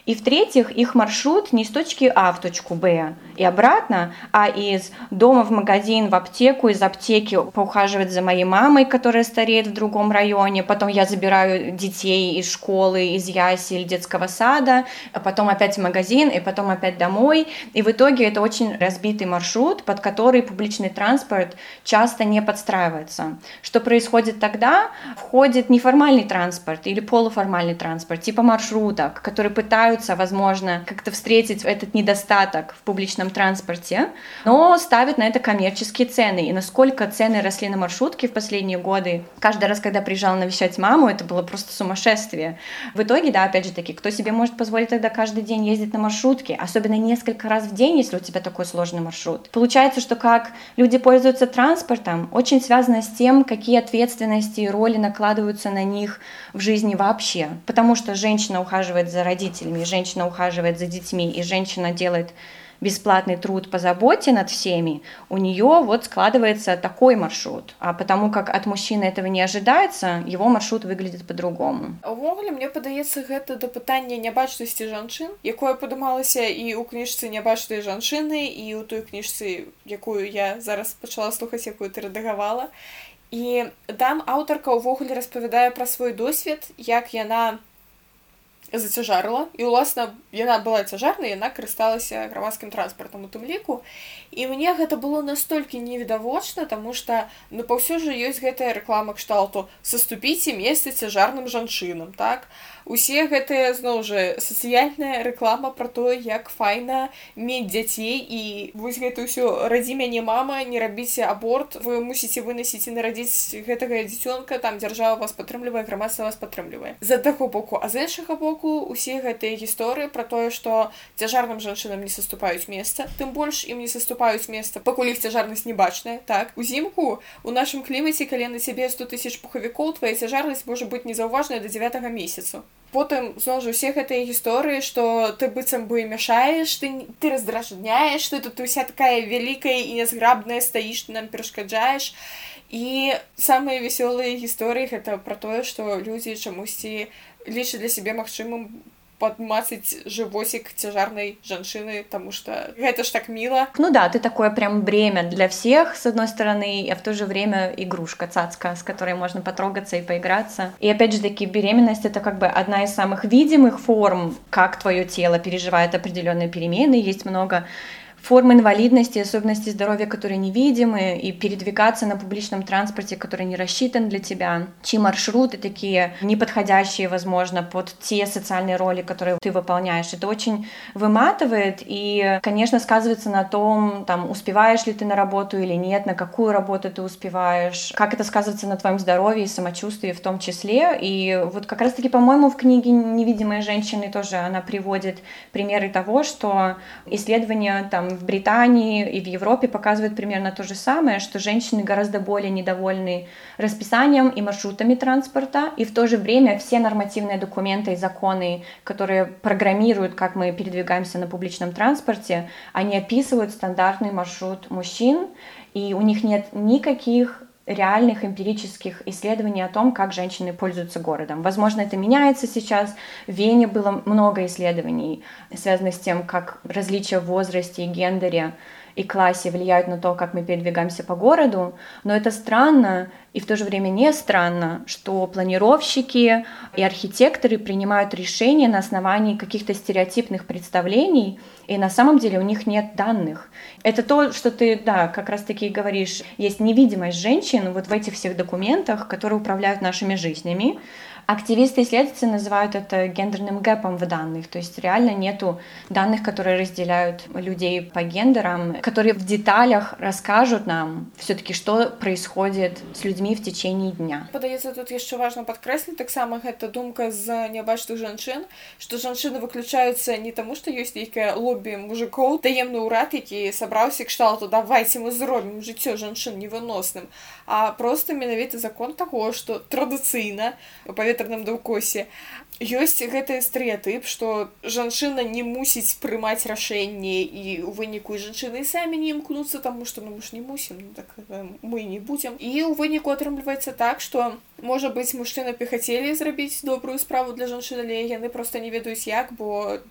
И в-третьих, их маршрут не с точки А в точку Б и обратно, а из дома в магазин, в аптеку, из аптеки поухаживать за моей мамой, которая стареет в другом районе, потом я забираю детей из школы, из ясель, детского сада, а потом опять в магазин, и потом опять домой. И в итоге это очень разбитый маршрут, под который публичный транспорт часто не подстраивается. Что происходит тогда? Входит неформальный транспорт или полуформальный транспорт, типа маршруток, которые пытаются пытаются, возможно, как-то встретить этот недостаток в публичном транспорте, но ставят на это коммерческие цены. И насколько цены росли на маршрутке в последние годы, каждый раз, когда приезжала навещать маму, это было просто сумасшествие. В итоге, да, опять же таки, кто себе может позволить тогда каждый день ездить на маршрутке, особенно несколько раз в день, если у тебя такой сложный маршрут. Получается, что как люди пользуются транспортом, очень связано с тем, какие ответственности и роли накладываются на них в жизни вообще. Потому что женщина ухаживает за родителями, и женщина ухаживает за детьми, и женщина делает бесплатный труд по заботе над всеми, у нее вот складывается такой маршрут. А потому как от мужчины этого не ожидается, его маршрут выглядит по-другому. Увогуле мне падаецца гэта да пытання нябачнасці жанчын, якое падымалася і ў кніжцы нябачныя жанчыны і ў той кніжцы, якую я зараз пачала слухаць, якую ты рэдагавала. І там аўтарка ўвогуле распавядае пра свой досвед, як яна зацяжарыла і уласна яна была цяжарнай яна карысталася грамадскім транспартам у тым ліку і мне гэта было настолькі невідавочна тому что ну паўсюль жа ёсць гэтая рэклама кшталту саступіце месцы цяжарным жанчынам так усе гэтыя зноў жа сацыяльная рэклама про то як файна мець дзяцей і вось гэта ўсё радзі мяне мама не рабіце аборт вы мусіце вынасіць і нарадзіць гэтага дзіцёнка там дзяржава вас падтрымлівае грамадства вас падтрымлівае за таго боку а з іншага боку усе гэтыя гісторыі про тое что цяжарным жанчынам не саступаюць месца тым больш ім не саступаюць наступаюць месца пакуль іх цяжарнасць не бачная так узімку у нашым клімаце калі на цябе 100 тысяч пухавікоў твоя цяжарнасць можа быць незаўважная до 9 месяцу потым зноў жа усе гэтыя гісторыі што ты быццам бы мяшаеш ты ты раздражняеш ты тут уся такая вялікая і нязграбная стаіш ты нам перашкаджаеш і самыя вясёлыя гісторыі гэта пра тое што людзі чамусьці лічаць для сябе магчымым подмацать животик тяжарной женщины, потому что это ж так мило. Ну да, ты такое прям бремя для всех, с одной стороны, а в то же время игрушка, цацка, с которой можно потрогаться и поиграться. И опять же таки, беременность — это как бы одна из самых видимых форм, как твое тело переживает определенные перемены. Есть много формы инвалидности, особенности здоровья, которые невидимы, и передвигаться на публичном транспорте, который не рассчитан для тебя, чьи маршруты такие неподходящие, возможно, под те социальные роли, которые ты выполняешь. Это очень выматывает и, конечно, сказывается на том, там, успеваешь ли ты на работу или нет, на какую работу ты успеваешь, как это сказывается на твоем здоровье и самочувствии в том числе. И вот как раз-таки, по-моему, в книге «Невидимые женщины» тоже она приводит примеры того, что исследования там в Британии и в Европе показывают примерно то же самое, что женщины гораздо более недовольны расписанием и маршрутами транспорта, и в то же время все нормативные документы и законы, которые программируют, как мы передвигаемся на публичном транспорте, они описывают стандартный маршрут мужчин, и у них нет никаких реальных эмпирических исследований о том, как женщины пользуются городом. Возможно, это меняется сейчас. В Вене было много исследований, связанных с тем, как различия в возрасте и гендере и классе влияют на то, как мы передвигаемся по городу, но это странно и в то же время не странно, что планировщики и архитекторы принимают решения на основании каких-то стереотипных представлений, и на самом деле у них нет данных. Это то, что ты, да, как раз таки говоришь, есть невидимость женщин вот в этих всех документах, которые управляют нашими жизнями, Активисты и исследователи называют это гендерным гэпом в данных, то есть реально нету данных, которые разделяют людей по гендерам, которые в деталях расскажут нам все-таки, что происходит с людьми в течение дня. Падаецца тут яшчэ важна падкрэсліць таксама гэта думка з нябачных жанчын, што жанчыны выключаюцца не таму, што ёсць нейкае лобі мужикоў, таемны ўрад, які сабраўся кшталту давайте мы зробім жыццё жанчын невыносным, а просто менавіта закон таго, што традыцыйна паветраным даўкосе ёсць гэты стэеатып што жанчына не мусіць прымаць рашэнне і ў выніку жанчыны самі не імкнуцца таму што ну мы ж не мусім ну, так э, мы не будзем і ў выніку атрымліваецца так што можа быць мужчына б хацелі зрабіць добрую справу для жанчын але яны проста не ведаюць як бо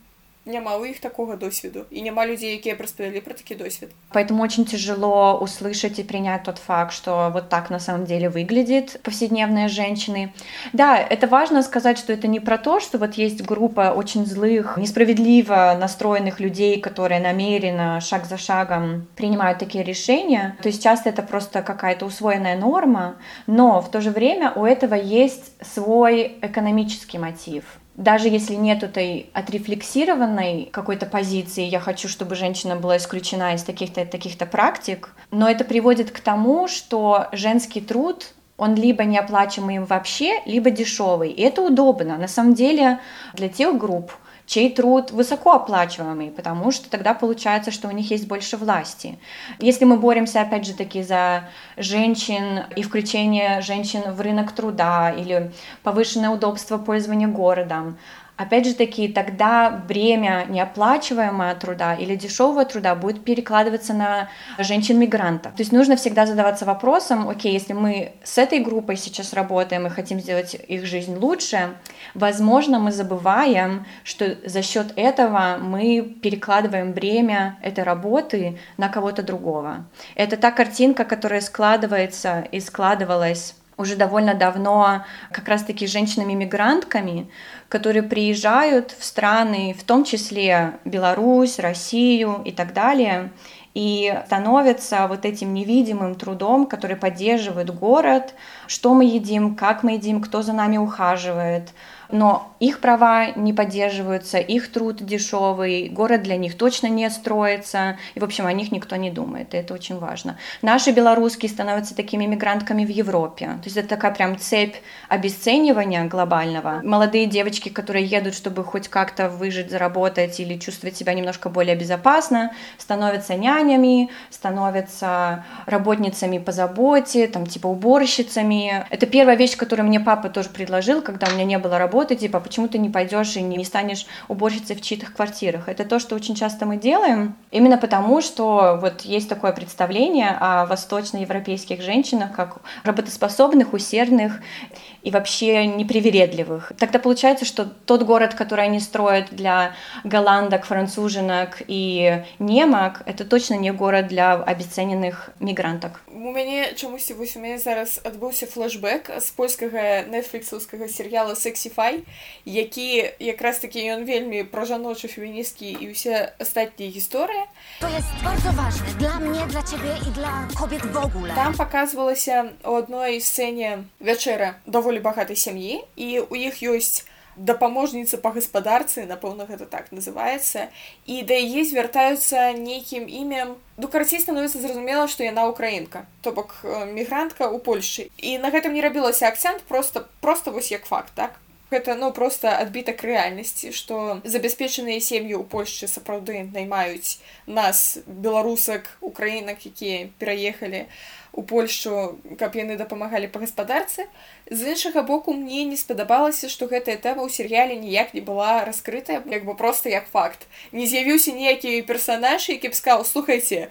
няма у іх такого досведу і няма людзей якія распавялі про такі досвед поэтому очень тяжело услышать и принять тот факт что вот так на самом деле выглядит повседневные женщины да это важно сказать что это не про то что вот есть группа очень злых несправедливо настроенных людей которые намеренно шаг за шагом принимают такие решения то есть часто это просто какая-то усвоенная норма но в то же время у этого есть свой экономический мотив даже если нет этой отрефлексированной какой-то позиции, я хочу, чтобы женщина была исключена из таких-то таких-то практик, но это приводит к тому, что женский труд он либо неоплачиваемый вообще, либо дешевый. И это удобно. На самом деле для тех групп, чей труд высокооплачиваемый, потому что тогда получается, что у них есть больше власти. Если мы боремся, опять же таки, за женщин и включение женщин в рынок труда или повышенное удобство пользования городом, Опять же таки, тогда бремя неоплачиваемого труда или дешевого труда будет перекладываться на женщин-мигрантов. То есть нужно всегда задаваться вопросом, окей, если мы с этой группой сейчас работаем и хотим сделать их жизнь лучше, возможно, мы забываем, что за счет этого мы перекладываем бремя этой работы на кого-то другого. Это та картинка, которая складывается и складывалась уже довольно давно как раз-таки женщинами-мигрантками, которые приезжают в страны, в том числе Беларусь, Россию и так далее, и становятся вот этим невидимым трудом, который поддерживает город, что мы едим, как мы едим, кто за нами ухаживает, но их права не поддерживаются, их труд дешевый, город для них точно не строится, и, в общем, о них никто не думает, и это очень важно. Наши белорусские становятся такими мигрантками в Европе, то есть это такая прям цепь обесценивания глобального. Молодые девочки, которые едут, чтобы хоть как-то выжить, заработать или чувствовать себя немножко более безопасно, становятся нянями, становятся работницами по заботе, там типа уборщицами. Это первая вещь, которую мне папа тоже предложил, когда у меня не было работы, типа, почему ты не пойдешь и не станешь уборщицей в чьих-то квартирах. Это то, что очень часто мы делаем, именно потому, что вот есть такое представление о восточноевропейских женщинах как работоспособных, усердных и вообще непривередливых. Тогда получается, что тот город, который они строят для голландок, француженок и немок, это точно не город для обесцененных мигранток. У мяне чамусьці вось у мяне зараз адбыўся флешбэк з польскага нетфліксаўскага серыяла сексіфай які якраз такі ён вельмі пра жаночы феміністкі і ўсе астатнія гісторыі To jest bardzo ważne dla mnie, dla ciebie i dla kobiet w ogóle. там паказвалася у адной сцэне вячэра даволі багатай сям'і і у іх ёсць дапаможніца па гаспадарцы напэўна гэта так называецца і да яе звяртаюцца нейкім імем ну карацей становіцца зразумела што яна украінка то бок э, мігрантка ў польльшы і на гэтым не рабілася акцэнт просто просто вось як факт так гэта ну просто адбітак рэальнасці што забяспечаныя сем'і ў польльшчы сапраўды наймаюць нас беларусак украінак якія пераехалі у польльшу каб яны дапамагалі па гаспадарцы. З іншага боку мне не спадабалася што гэтая тэма ў серыяле ніяк не была раскрытая як бы просто як факт. Не з'явіўся ніякі персанаж які б сказаў слухайце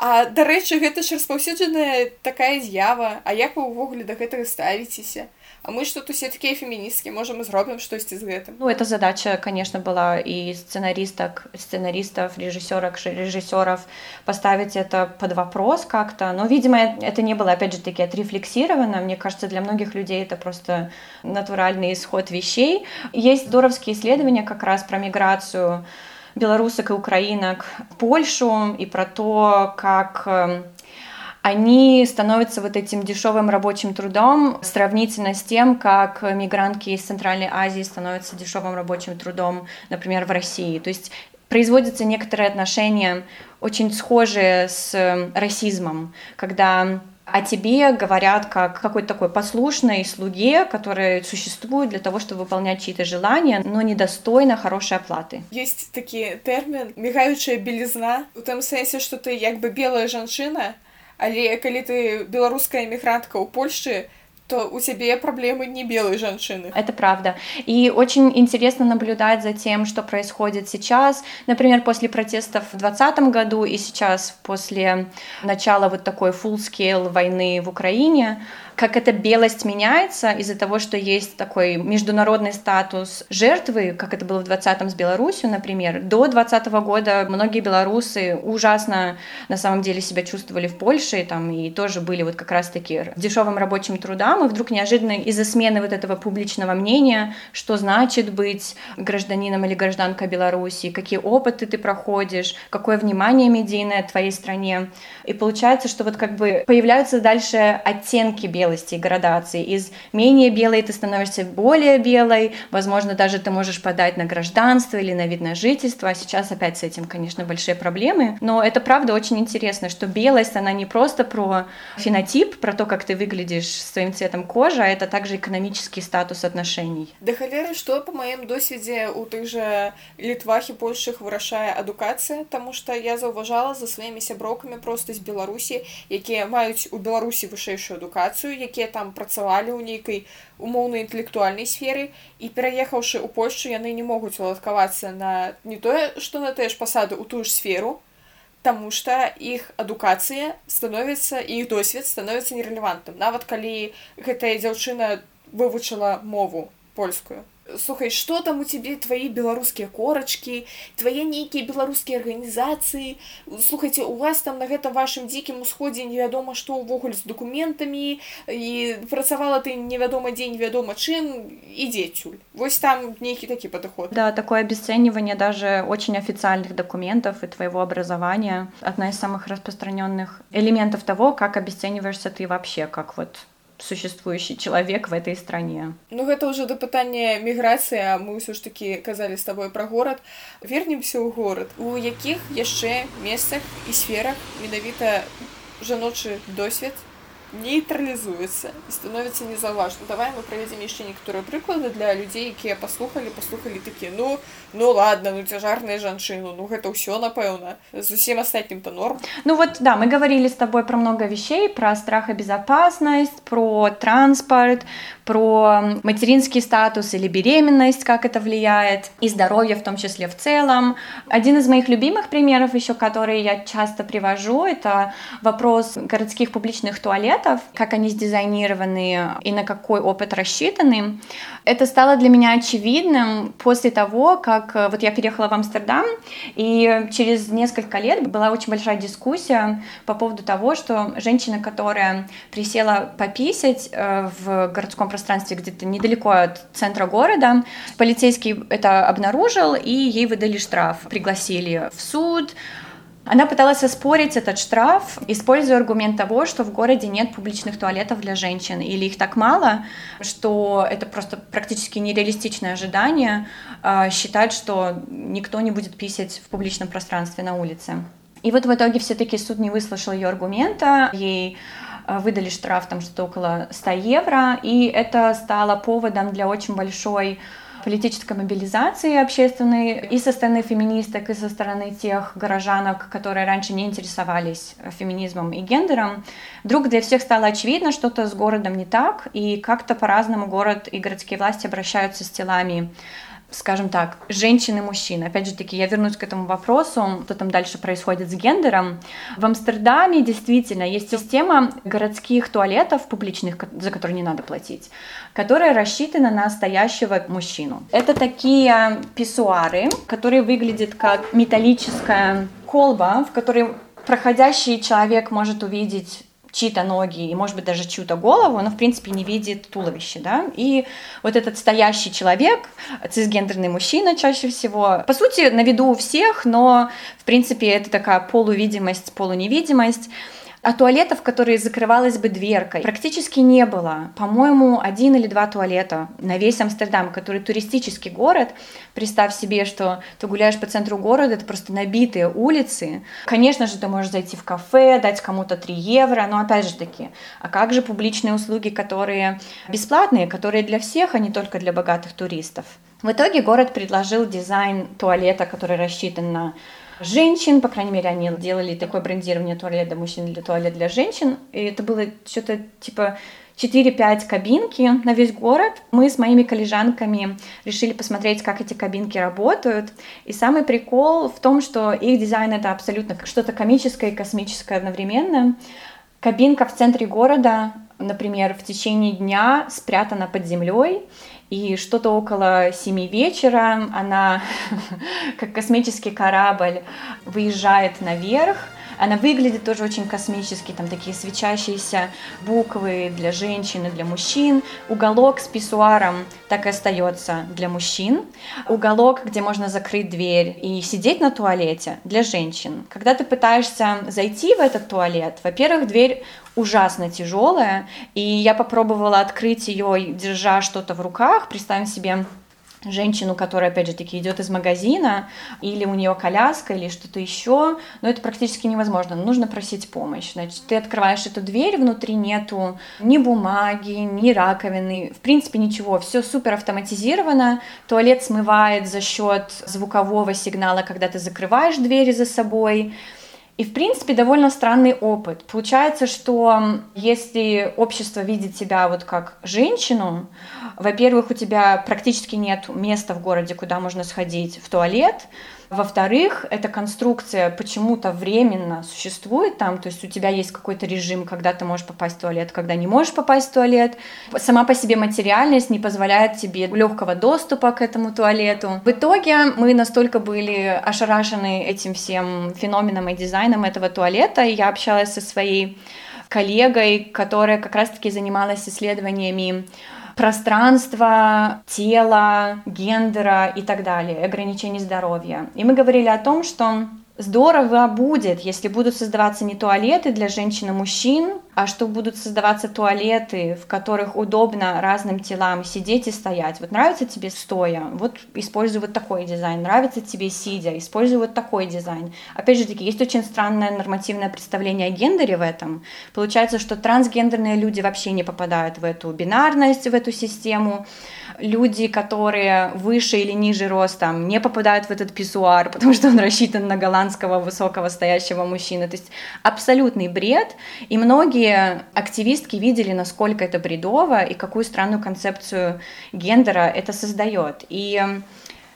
а дарэчы гэта ж распаўсюджаная такая з'ява а як вы ўвогуле да гэтага ставіцеся а мы что тут усе такія феміністкі можам зробім штосьці з гэтым Ну, эта задача, конечно, была и сценаристок, сценаристов, режиссерок, режиссеров поставить это под вопрос как-то. Но, видимо, это не было, опять же таки, отрефлексировано. Мне кажется, для многих людей это просто натуральный исход вещей. Есть здоровские исследования как раз про миграцию белорусок и украинок в Польшу и про то, как эм, они становятся вот этим дешевым рабочим трудом сравнительно с тем, как мигрантки из Центральной Азии становятся дешевым рабочим трудом, например, в России. То есть производятся некоторые отношения очень схожие с э, расизмом, когда о тебе говорят как какой-то такой послушной слуге, который существует для того, чтобы выполнять чьи-то желания, но недостойно хорошей оплаты. Есть такі тэрмін мігаючая белізна у тым сэнсе што ты як бы белая жанчына але калі ты беларуская эмігрантка ў Польшчы то у цябе праблемы не белой жанчыны Это правда. И очень интересно наблюдать за тем, что происходит сейчас. Например, после протестов в 2020 году и сейчас после начала вот такой full-scale войны в Украине, как эта белость меняется из-за того, что есть такой международный статус жертвы, как это было в 20-м с Беларусью, например. До 20 года многие белорусы ужасно на самом деле себя чувствовали в Польше, там, и тоже были вот как раз-таки дешевым рабочим трудам, и вдруг неожиданно из-за смены вот этого публичного мнения, что значит быть гражданином или гражданкой Беларуси, какие опыты ты проходишь, какое внимание медийное твоей стране. И получается, что вот как бы появляются дальше оттенки белости и градации. Из менее белой ты становишься более белой, возможно, даже ты можешь подать на гражданство или на вид на жительство, а сейчас опять с этим, конечно, большие проблемы. Но это правда очень интересно, что белость, она не просто про фенотип, про то, как ты выглядишь с твоим цветом кожи, а это также экономический статус отношений. да халеры што па маім досведзе у тых жа літвах і польшах вырашае адукацыя таму што я заўважала за сваімі сяброўкамі проста з беларусі якія маюць у беларусі вышэйшую адукацыю якія там працавалі ў нейкай умоўнай інтэлектуальнай сферы і пераехаўшы ў польшчу яны не могуць уладкавацца на не тое што на тыя ж пасады ў тую ж сферу Таму што іх адукацыя становіцца і іх досвед становіцца нерэлевантным нават калі гэтая дзяўчына вывучыла мову польскую слухай что там у цябе твои беларускія корачки твае нейкія беларускія арганізацыі слухайте у вас там на гэтым вашым дзікім усходзе невядома што ўвогуле з документамі і працавала ты невядома дзе невядома чым ідзецюль вось там нейкі такі падыход Да, такое обесценивание даже очень официальных документов и твоего образования одна из самых распространенных элементов того, как обесцениваешься ты вообще, как вот существующий человек в этой стране. Ну гэта ўжо да пытання міграцыі а мы ўсё ж такі казалі з табой пра горад вернемся ў горад у якіх яшчэ месцах і сферах менавіта жаночы досвед нейтралізуецца і становіцца незаўважна давай мы правядзем яшчэ некаторыя прыклады для людзей якія паслухалі паслухалі такі ну ну ладно ну цяжарная жанчыну ну гэта ўсё напэўна зусім астатнім то норм ну вот да мы говорили с тобой про много вещей про страх и безопасность про транспорт про материнский статус или беременность как это влияет и здоровье в том числе в целом один из моих любимых примеров еще которые я часто привожу это вопрос городских публичных туалетов как они сдизайнированы и на какой опыт рассчитаны это стало для меня очевидным после того как как э, вот я переехала в Амстердам, и через несколько лет была очень большая дискуссия по поводу того, что женщина, которая присела пописать э, в городском пространстве где-то недалеко от центра города, полицейский это обнаружил, и ей выдали штраф, пригласили в суд, она пыталась оспорить этот штраф, используя аргумент того, что в городе нет публичных туалетов для женщин, или их так мало, что это просто практически нереалистичное ожидание э, считать, что никто не будет писать в публичном пространстве на улице. И вот в итоге все-таки суд не выслушал ее аргумента, ей а, выдали штраф там что-то около 100 евро, и это стало поводом для очень большой политической мобилизации общественной и со стороны феминисток, и со стороны тех горожанок, которые раньше не интересовались феминизмом и гендером, вдруг для всех стало очевидно, что-то с городом не так, и как-то по-разному город и городские власти обращаются с телами скажем так, женщин и мужчин. Опять же таки, я вернусь к этому вопросу, что там дальше происходит с гендером. В Амстердаме действительно есть система городских туалетов публичных, за которые не надо платить, которая рассчитана на настоящего мужчину. Это такие писсуары, которые выглядят как металлическая колба, в которой проходящий человек может увидеть чьи-то ноги и, может быть, даже чью-то голову, но, в принципе, не видит туловище, да, и вот этот стоящий человек, цисгендерный мужчина чаще всего, по сути, на виду у всех, но, в принципе, это такая полувидимость, полуневидимость, а туалетов, которые закрывалась бы дверкой, практически не было. По-моему, один или два туалета на весь Амстердам, который туристический город. Представь себе, что ты гуляешь по центру города, это просто набитые улицы. Конечно же, ты можешь зайти в кафе, дать кому-то 3 евро, но опять же таки, а как же публичные услуги, которые бесплатные, которые для всех, а не только для богатых туристов? В итоге город предложил дизайн туалета, который рассчитан на женщин, по крайней мере, они делали такое брендирование туалет для мужчин или туалет для женщин, и это было что-то типа 4-5 кабинки на весь город. Мы с моими коллежанками решили посмотреть, как эти кабинки работают. И самый прикол в том, что их дизайн это абсолютно что-то комическое и космическое одновременно. Кабинка в центре города, например, в течение дня спрятана под землей, и что-то около семи вечера она, [LAUGHS] как космический корабль, выезжает наверх, она выглядит тоже очень космически, там такие свечащиеся буквы для женщин и для мужчин. Уголок с писсуаром так и остается для мужчин. Уголок, где можно закрыть дверь и сидеть на туалете для женщин. Когда ты пытаешься зайти в этот туалет, во-первых, дверь ужасно тяжелая, и я попробовала открыть ее, держа что-то в руках. Представим себе женщину, которая, опять же таки, идет из магазина, или у нее коляска, или что-то еще, но это практически невозможно, нужно просить помощь. Значит, ты открываешь эту дверь, внутри нету ни бумаги, ни раковины, в принципе ничего, все супер автоматизировано, туалет смывает за счет звукового сигнала, когда ты закрываешь двери за собой, и, в принципе, довольно странный опыт. Получается, что если общество видит тебя вот как женщину, во-первых, у тебя практически нет места в городе, куда можно сходить в туалет, во-вторых, эта конструкция почему-то временно существует там, то есть у тебя есть какой-то режим, когда ты можешь попасть в туалет, когда не можешь попасть в туалет. Сама по себе материальность не позволяет тебе легкого доступа к этому туалету. В итоге мы настолько были ошарашены этим всем феноменом и дизайном этого туалета, и я общалась со своей коллегой, которая как раз-таки занималась исследованиями пространства, тела, гендера и так далее, ограничений здоровья. И мы говорили о том, что здорово будет, если будут создаваться не туалеты для женщин и мужчин, а что будут создаваться туалеты, в которых удобно разным телам сидеть и стоять. Вот нравится тебе стоя, вот используй вот такой дизайн. Нравится тебе сидя, используй вот такой дизайн. Опять же таки, есть очень странное нормативное представление о гендере в этом. Получается, что трансгендерные люди вообще не попадают в эту бинарность, в эту систему люди, которые выше или ниже ростом, не попадают в этот писсуар, [LAUGHS] потому что он рассчитан на голландского высокого стоящего мужчину. То есть абсолютный бред. И многие активистки видели, насколько это бредово и какую странную концепцию гендера это создает. И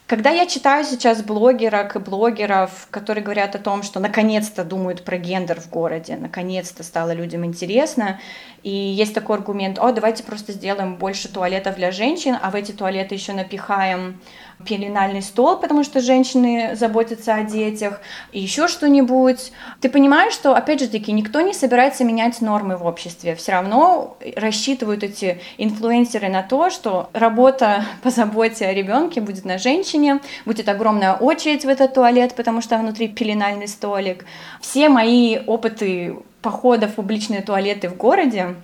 когда я читаю сейчас блогерок и блогеров, которые говорят о том, что наконец-то думают про гендер в городе, наконец-то стало людям интересно, и есть такой аргумент, о, давайте просто сделаем больше туалетов для женщин, а в эти туалеты еще напихаем пеленальный стол, потому что женщины заботятся о детях, и еще что-нибудь. Ты понимаешь, что, опять же таки, никто не собирается менять нормы в обществе. Все равно рассчитывают эти инфлюенсеры на то, что работа [LAUGHS] по заботе о ребенке будет на женщине, будет огромная очередь в этот туалет, потому что внутри пеленальный столик. Все мои опыты походов в публичные туалеты в городе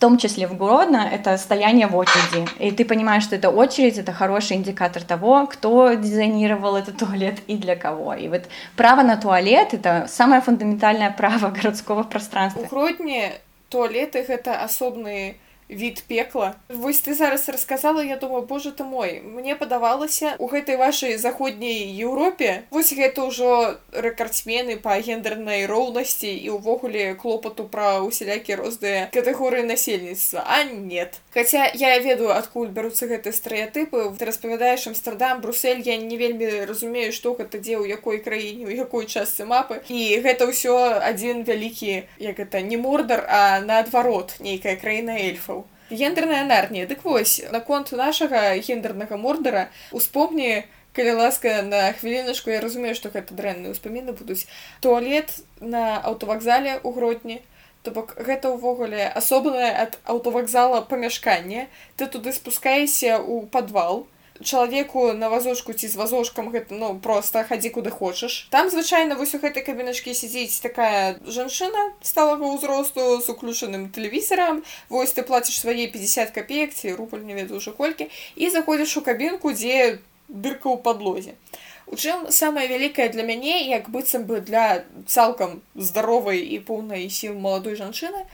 том числе в Гродно, это стояние в очереди. И ты понимаешь, что это очередь, это хороший индикатор того, кто дизайнировал этот туалет и для кого. И вот право на туалет — это самое фундаментальное [LAUGHS] право городского пространства. У Гродни туалеты — это особные від пекла вось ты зараз рассказала я думаю боже ты мой мне падавалася у гэтай вашай заходняй Еўропе вось гэта ўжо рэкардсмены па гендернай роўнасці і ўвогуле клопату пра усялякія розныя катэгорыі насельніцтва а нет Хаця я ведаю адкуль бяруцца гэтыя стэеатыпы ты распавядаеш амстердам брусель я не вельмі разумею што гэта дзе ў якой краіне у якой частцы мапы і гэта ўсё адзін вялікі як это не мордар а наадварот нейкая краіна эльфаў Гендерная нарнія дык вось наконт нашага гендернага мордара успомні калі ласка на хвіліначку я разумею што гэта дрэнныя ўспаміны будуць. Туалет на аўтавакзале ў гродні то бок гэта ўвогуле асобнае ад аўтавакзала памяшканне. Ты туды спускаешся ў падвал чалавеку на вазочку ці з вазочкам гэта ну просто хадзі куды хочаш там звычайна вось у гэтай кабіначкі сядзіць такая жанчына сталага ўзросту з уключаным тэлевізарам вось ты плаціш свае 50 копеек ці рубль не ведаю ўжо колькі і заходзіш у кабінку дзе дырка ў падлозе у чым самае вялікае для мяне як быццам бы для цалкам здаровай і поўнай сіл маладой жанчыны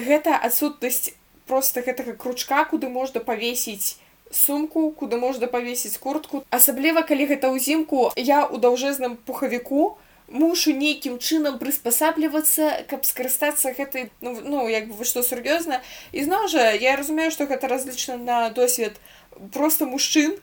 гэта адсутнасць просто гэтага кручка куды можна павесіць сумку куды можна павесіць куртку асабліва калі гэта ўзімку я ў даўжэзным пухавіку мушу нейкім чынам прыспасаблівацца каб скарыстацца гэтай ну, ну як бы вы што сур'ёзна і зноў жа я разумею што гэта разлічана на досвед просто мужчын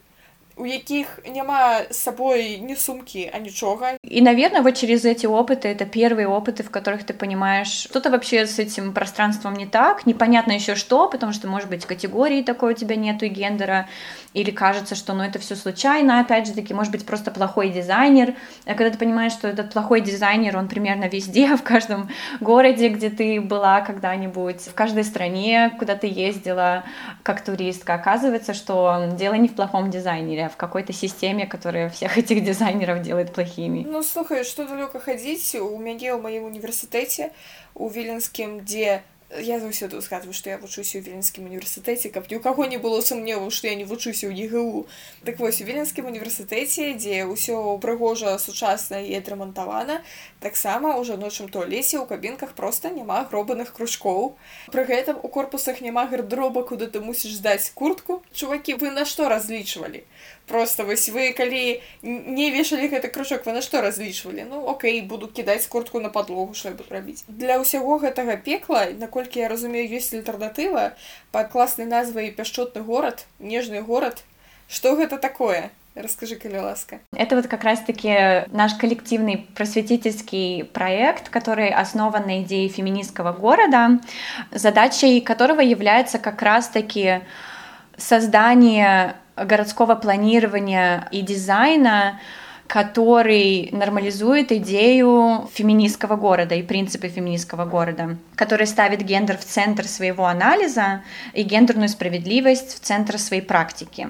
у якіх няма с собой ни сумки, а ничего. И, наверное, вот через эти опыты, это первые опыты, в которых ты понимаешь, что-то вообще с этим пространством не так, непонятно еще что, потому что, может быть, категории такой у тебя нету и гендера, или кажется, что ну это все случайно, опять же таки, может быть, просто плохой дизайнер, а когда ты понимаешь, что этот плохой дизайнер, он примерно везде, [LAUGHS] в каждом городе, где ты была когда-нибудь, в каждой стране, куда ты ездила как туристка, оказывается, что дело не в плохом дизайнере, в какой-то системе, которая всех этих дизайнеров делает плохими. Ну, слухай, что далеко ходить, у меня в моем университете, у Виленским, где я заўсёды ўсказваю што я вучуся ў віленскім універсітэце каб ні ў каго не было сумневу што я не вучуся ў егу так вось у віленскім універсітэце дзе ўсё прыгожа сучасна і адрамантавана таксама ў жаночым туалеце ў кабінках проста няма гробаных кружкоў пры гэтым у корпусах няма гардроба куды ты мусіш здаць куртку чувакі вы на што разлічвалі просто вось вы калі не вешалі гэты кружок вы на што разлічвалі ну окей буду кідаць куртку на подлогу що буду рабіць для ўсяго гэтага пекла наколькі я разумею ёсць альтэрнатыва под класнай назвай пяшчотны горад нежны горад что гэта такое Расскажи, Каля Ласка. Это вот как раз-таки наш коллективный просветительский проект, который основан на идее феминистского города, задачей которого является как раз-таки создание городского планирования и дизайна который нормализует идею феминистского города и принципы феминистского города, который ставит гендер в центр своего анализа и гендерную справедливость в центр своей практики.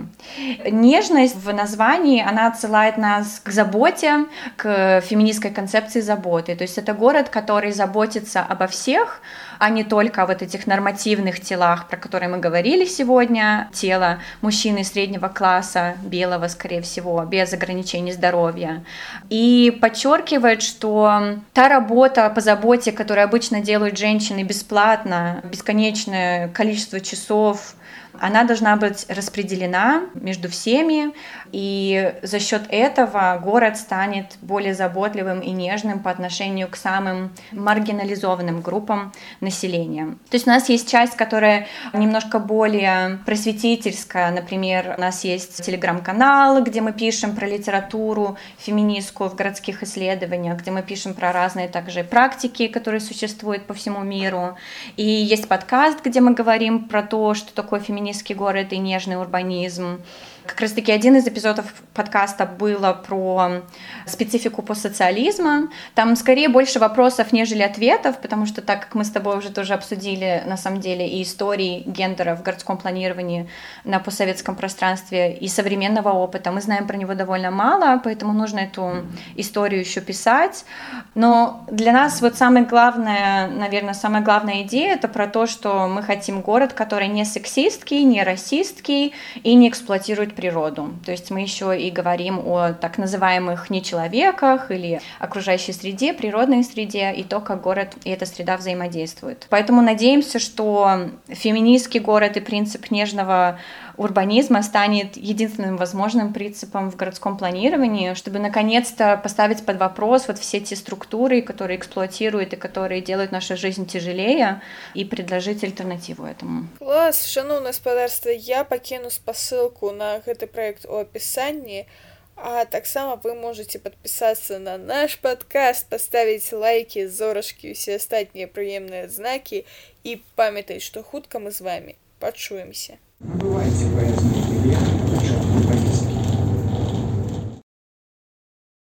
Нежность в названии, она отсылает нас к заботе, к феминистской концепции заботы. То есть это город, который заботится обо всех, а не только вот этих нормативных телах, про которые мы говорили сегодня, тело мужчины среднего класса, белого, скорее всего, без ограничений здоровья. И подчеркивает, что та работа по заботе, которую обычно делают женщины бесплатно, бесконечное количество часов, она должна быть распределена между всеми, и за счет этого город станет более заботливым и нежным по отношению к самым маргинализованным группам населения. То есть у нас есть часть, которая немножко более просветительская, например, у нас есть телеграм-канал, где мы пишем про литературу феминистскую в городских исследованиях, где мы пишем про разные также практики, которые существуют по всему миру, и есть подкаст, где мы говорим про то, что такое феминизм феминистский город и нежный урбанизм. Как раз-таки один из эпизодов подкаста было про специфику постсоциализма. Там скорее больше вопросов, нежели ответов, потому что так как мы с тобой уже тоже обсудили, на самом деле, и истории гендера в городском планировании на постсоветском пространстве, и современного опыта, мы знаем про него довольно мало, поэтому нужно эту историю еще писать. Но для нас вот самое главное, наверное, самая главная идея это про то, что мы хотим город, который не сексистский, не расистский и не эксплуатирует природу. То есть мы еще и говорим о так называемых нечеловеках или окружающей среде, природной среде и то, как город и эта среда взаимодействуют. Поэтому надеемся, что феминистский город и принцип нежного урбанизма станет единственным возможным принципом в городском планировании, чтобы наконец-то поставить под вопрос вот все те структуры, которые эксплуатируют и которые делают нашу жизнь тяжелее, и предложить альтернативу этому. Клас, шановное господарство, я покину спасылку на гэты проект у опісанні. А таксама вы можете подписаться на наш подкаст, поставить лайки, зорашки, усе астатнія прыемныя знакі і памятаць, што хутка мы з вами пачуемся. Поездные билеты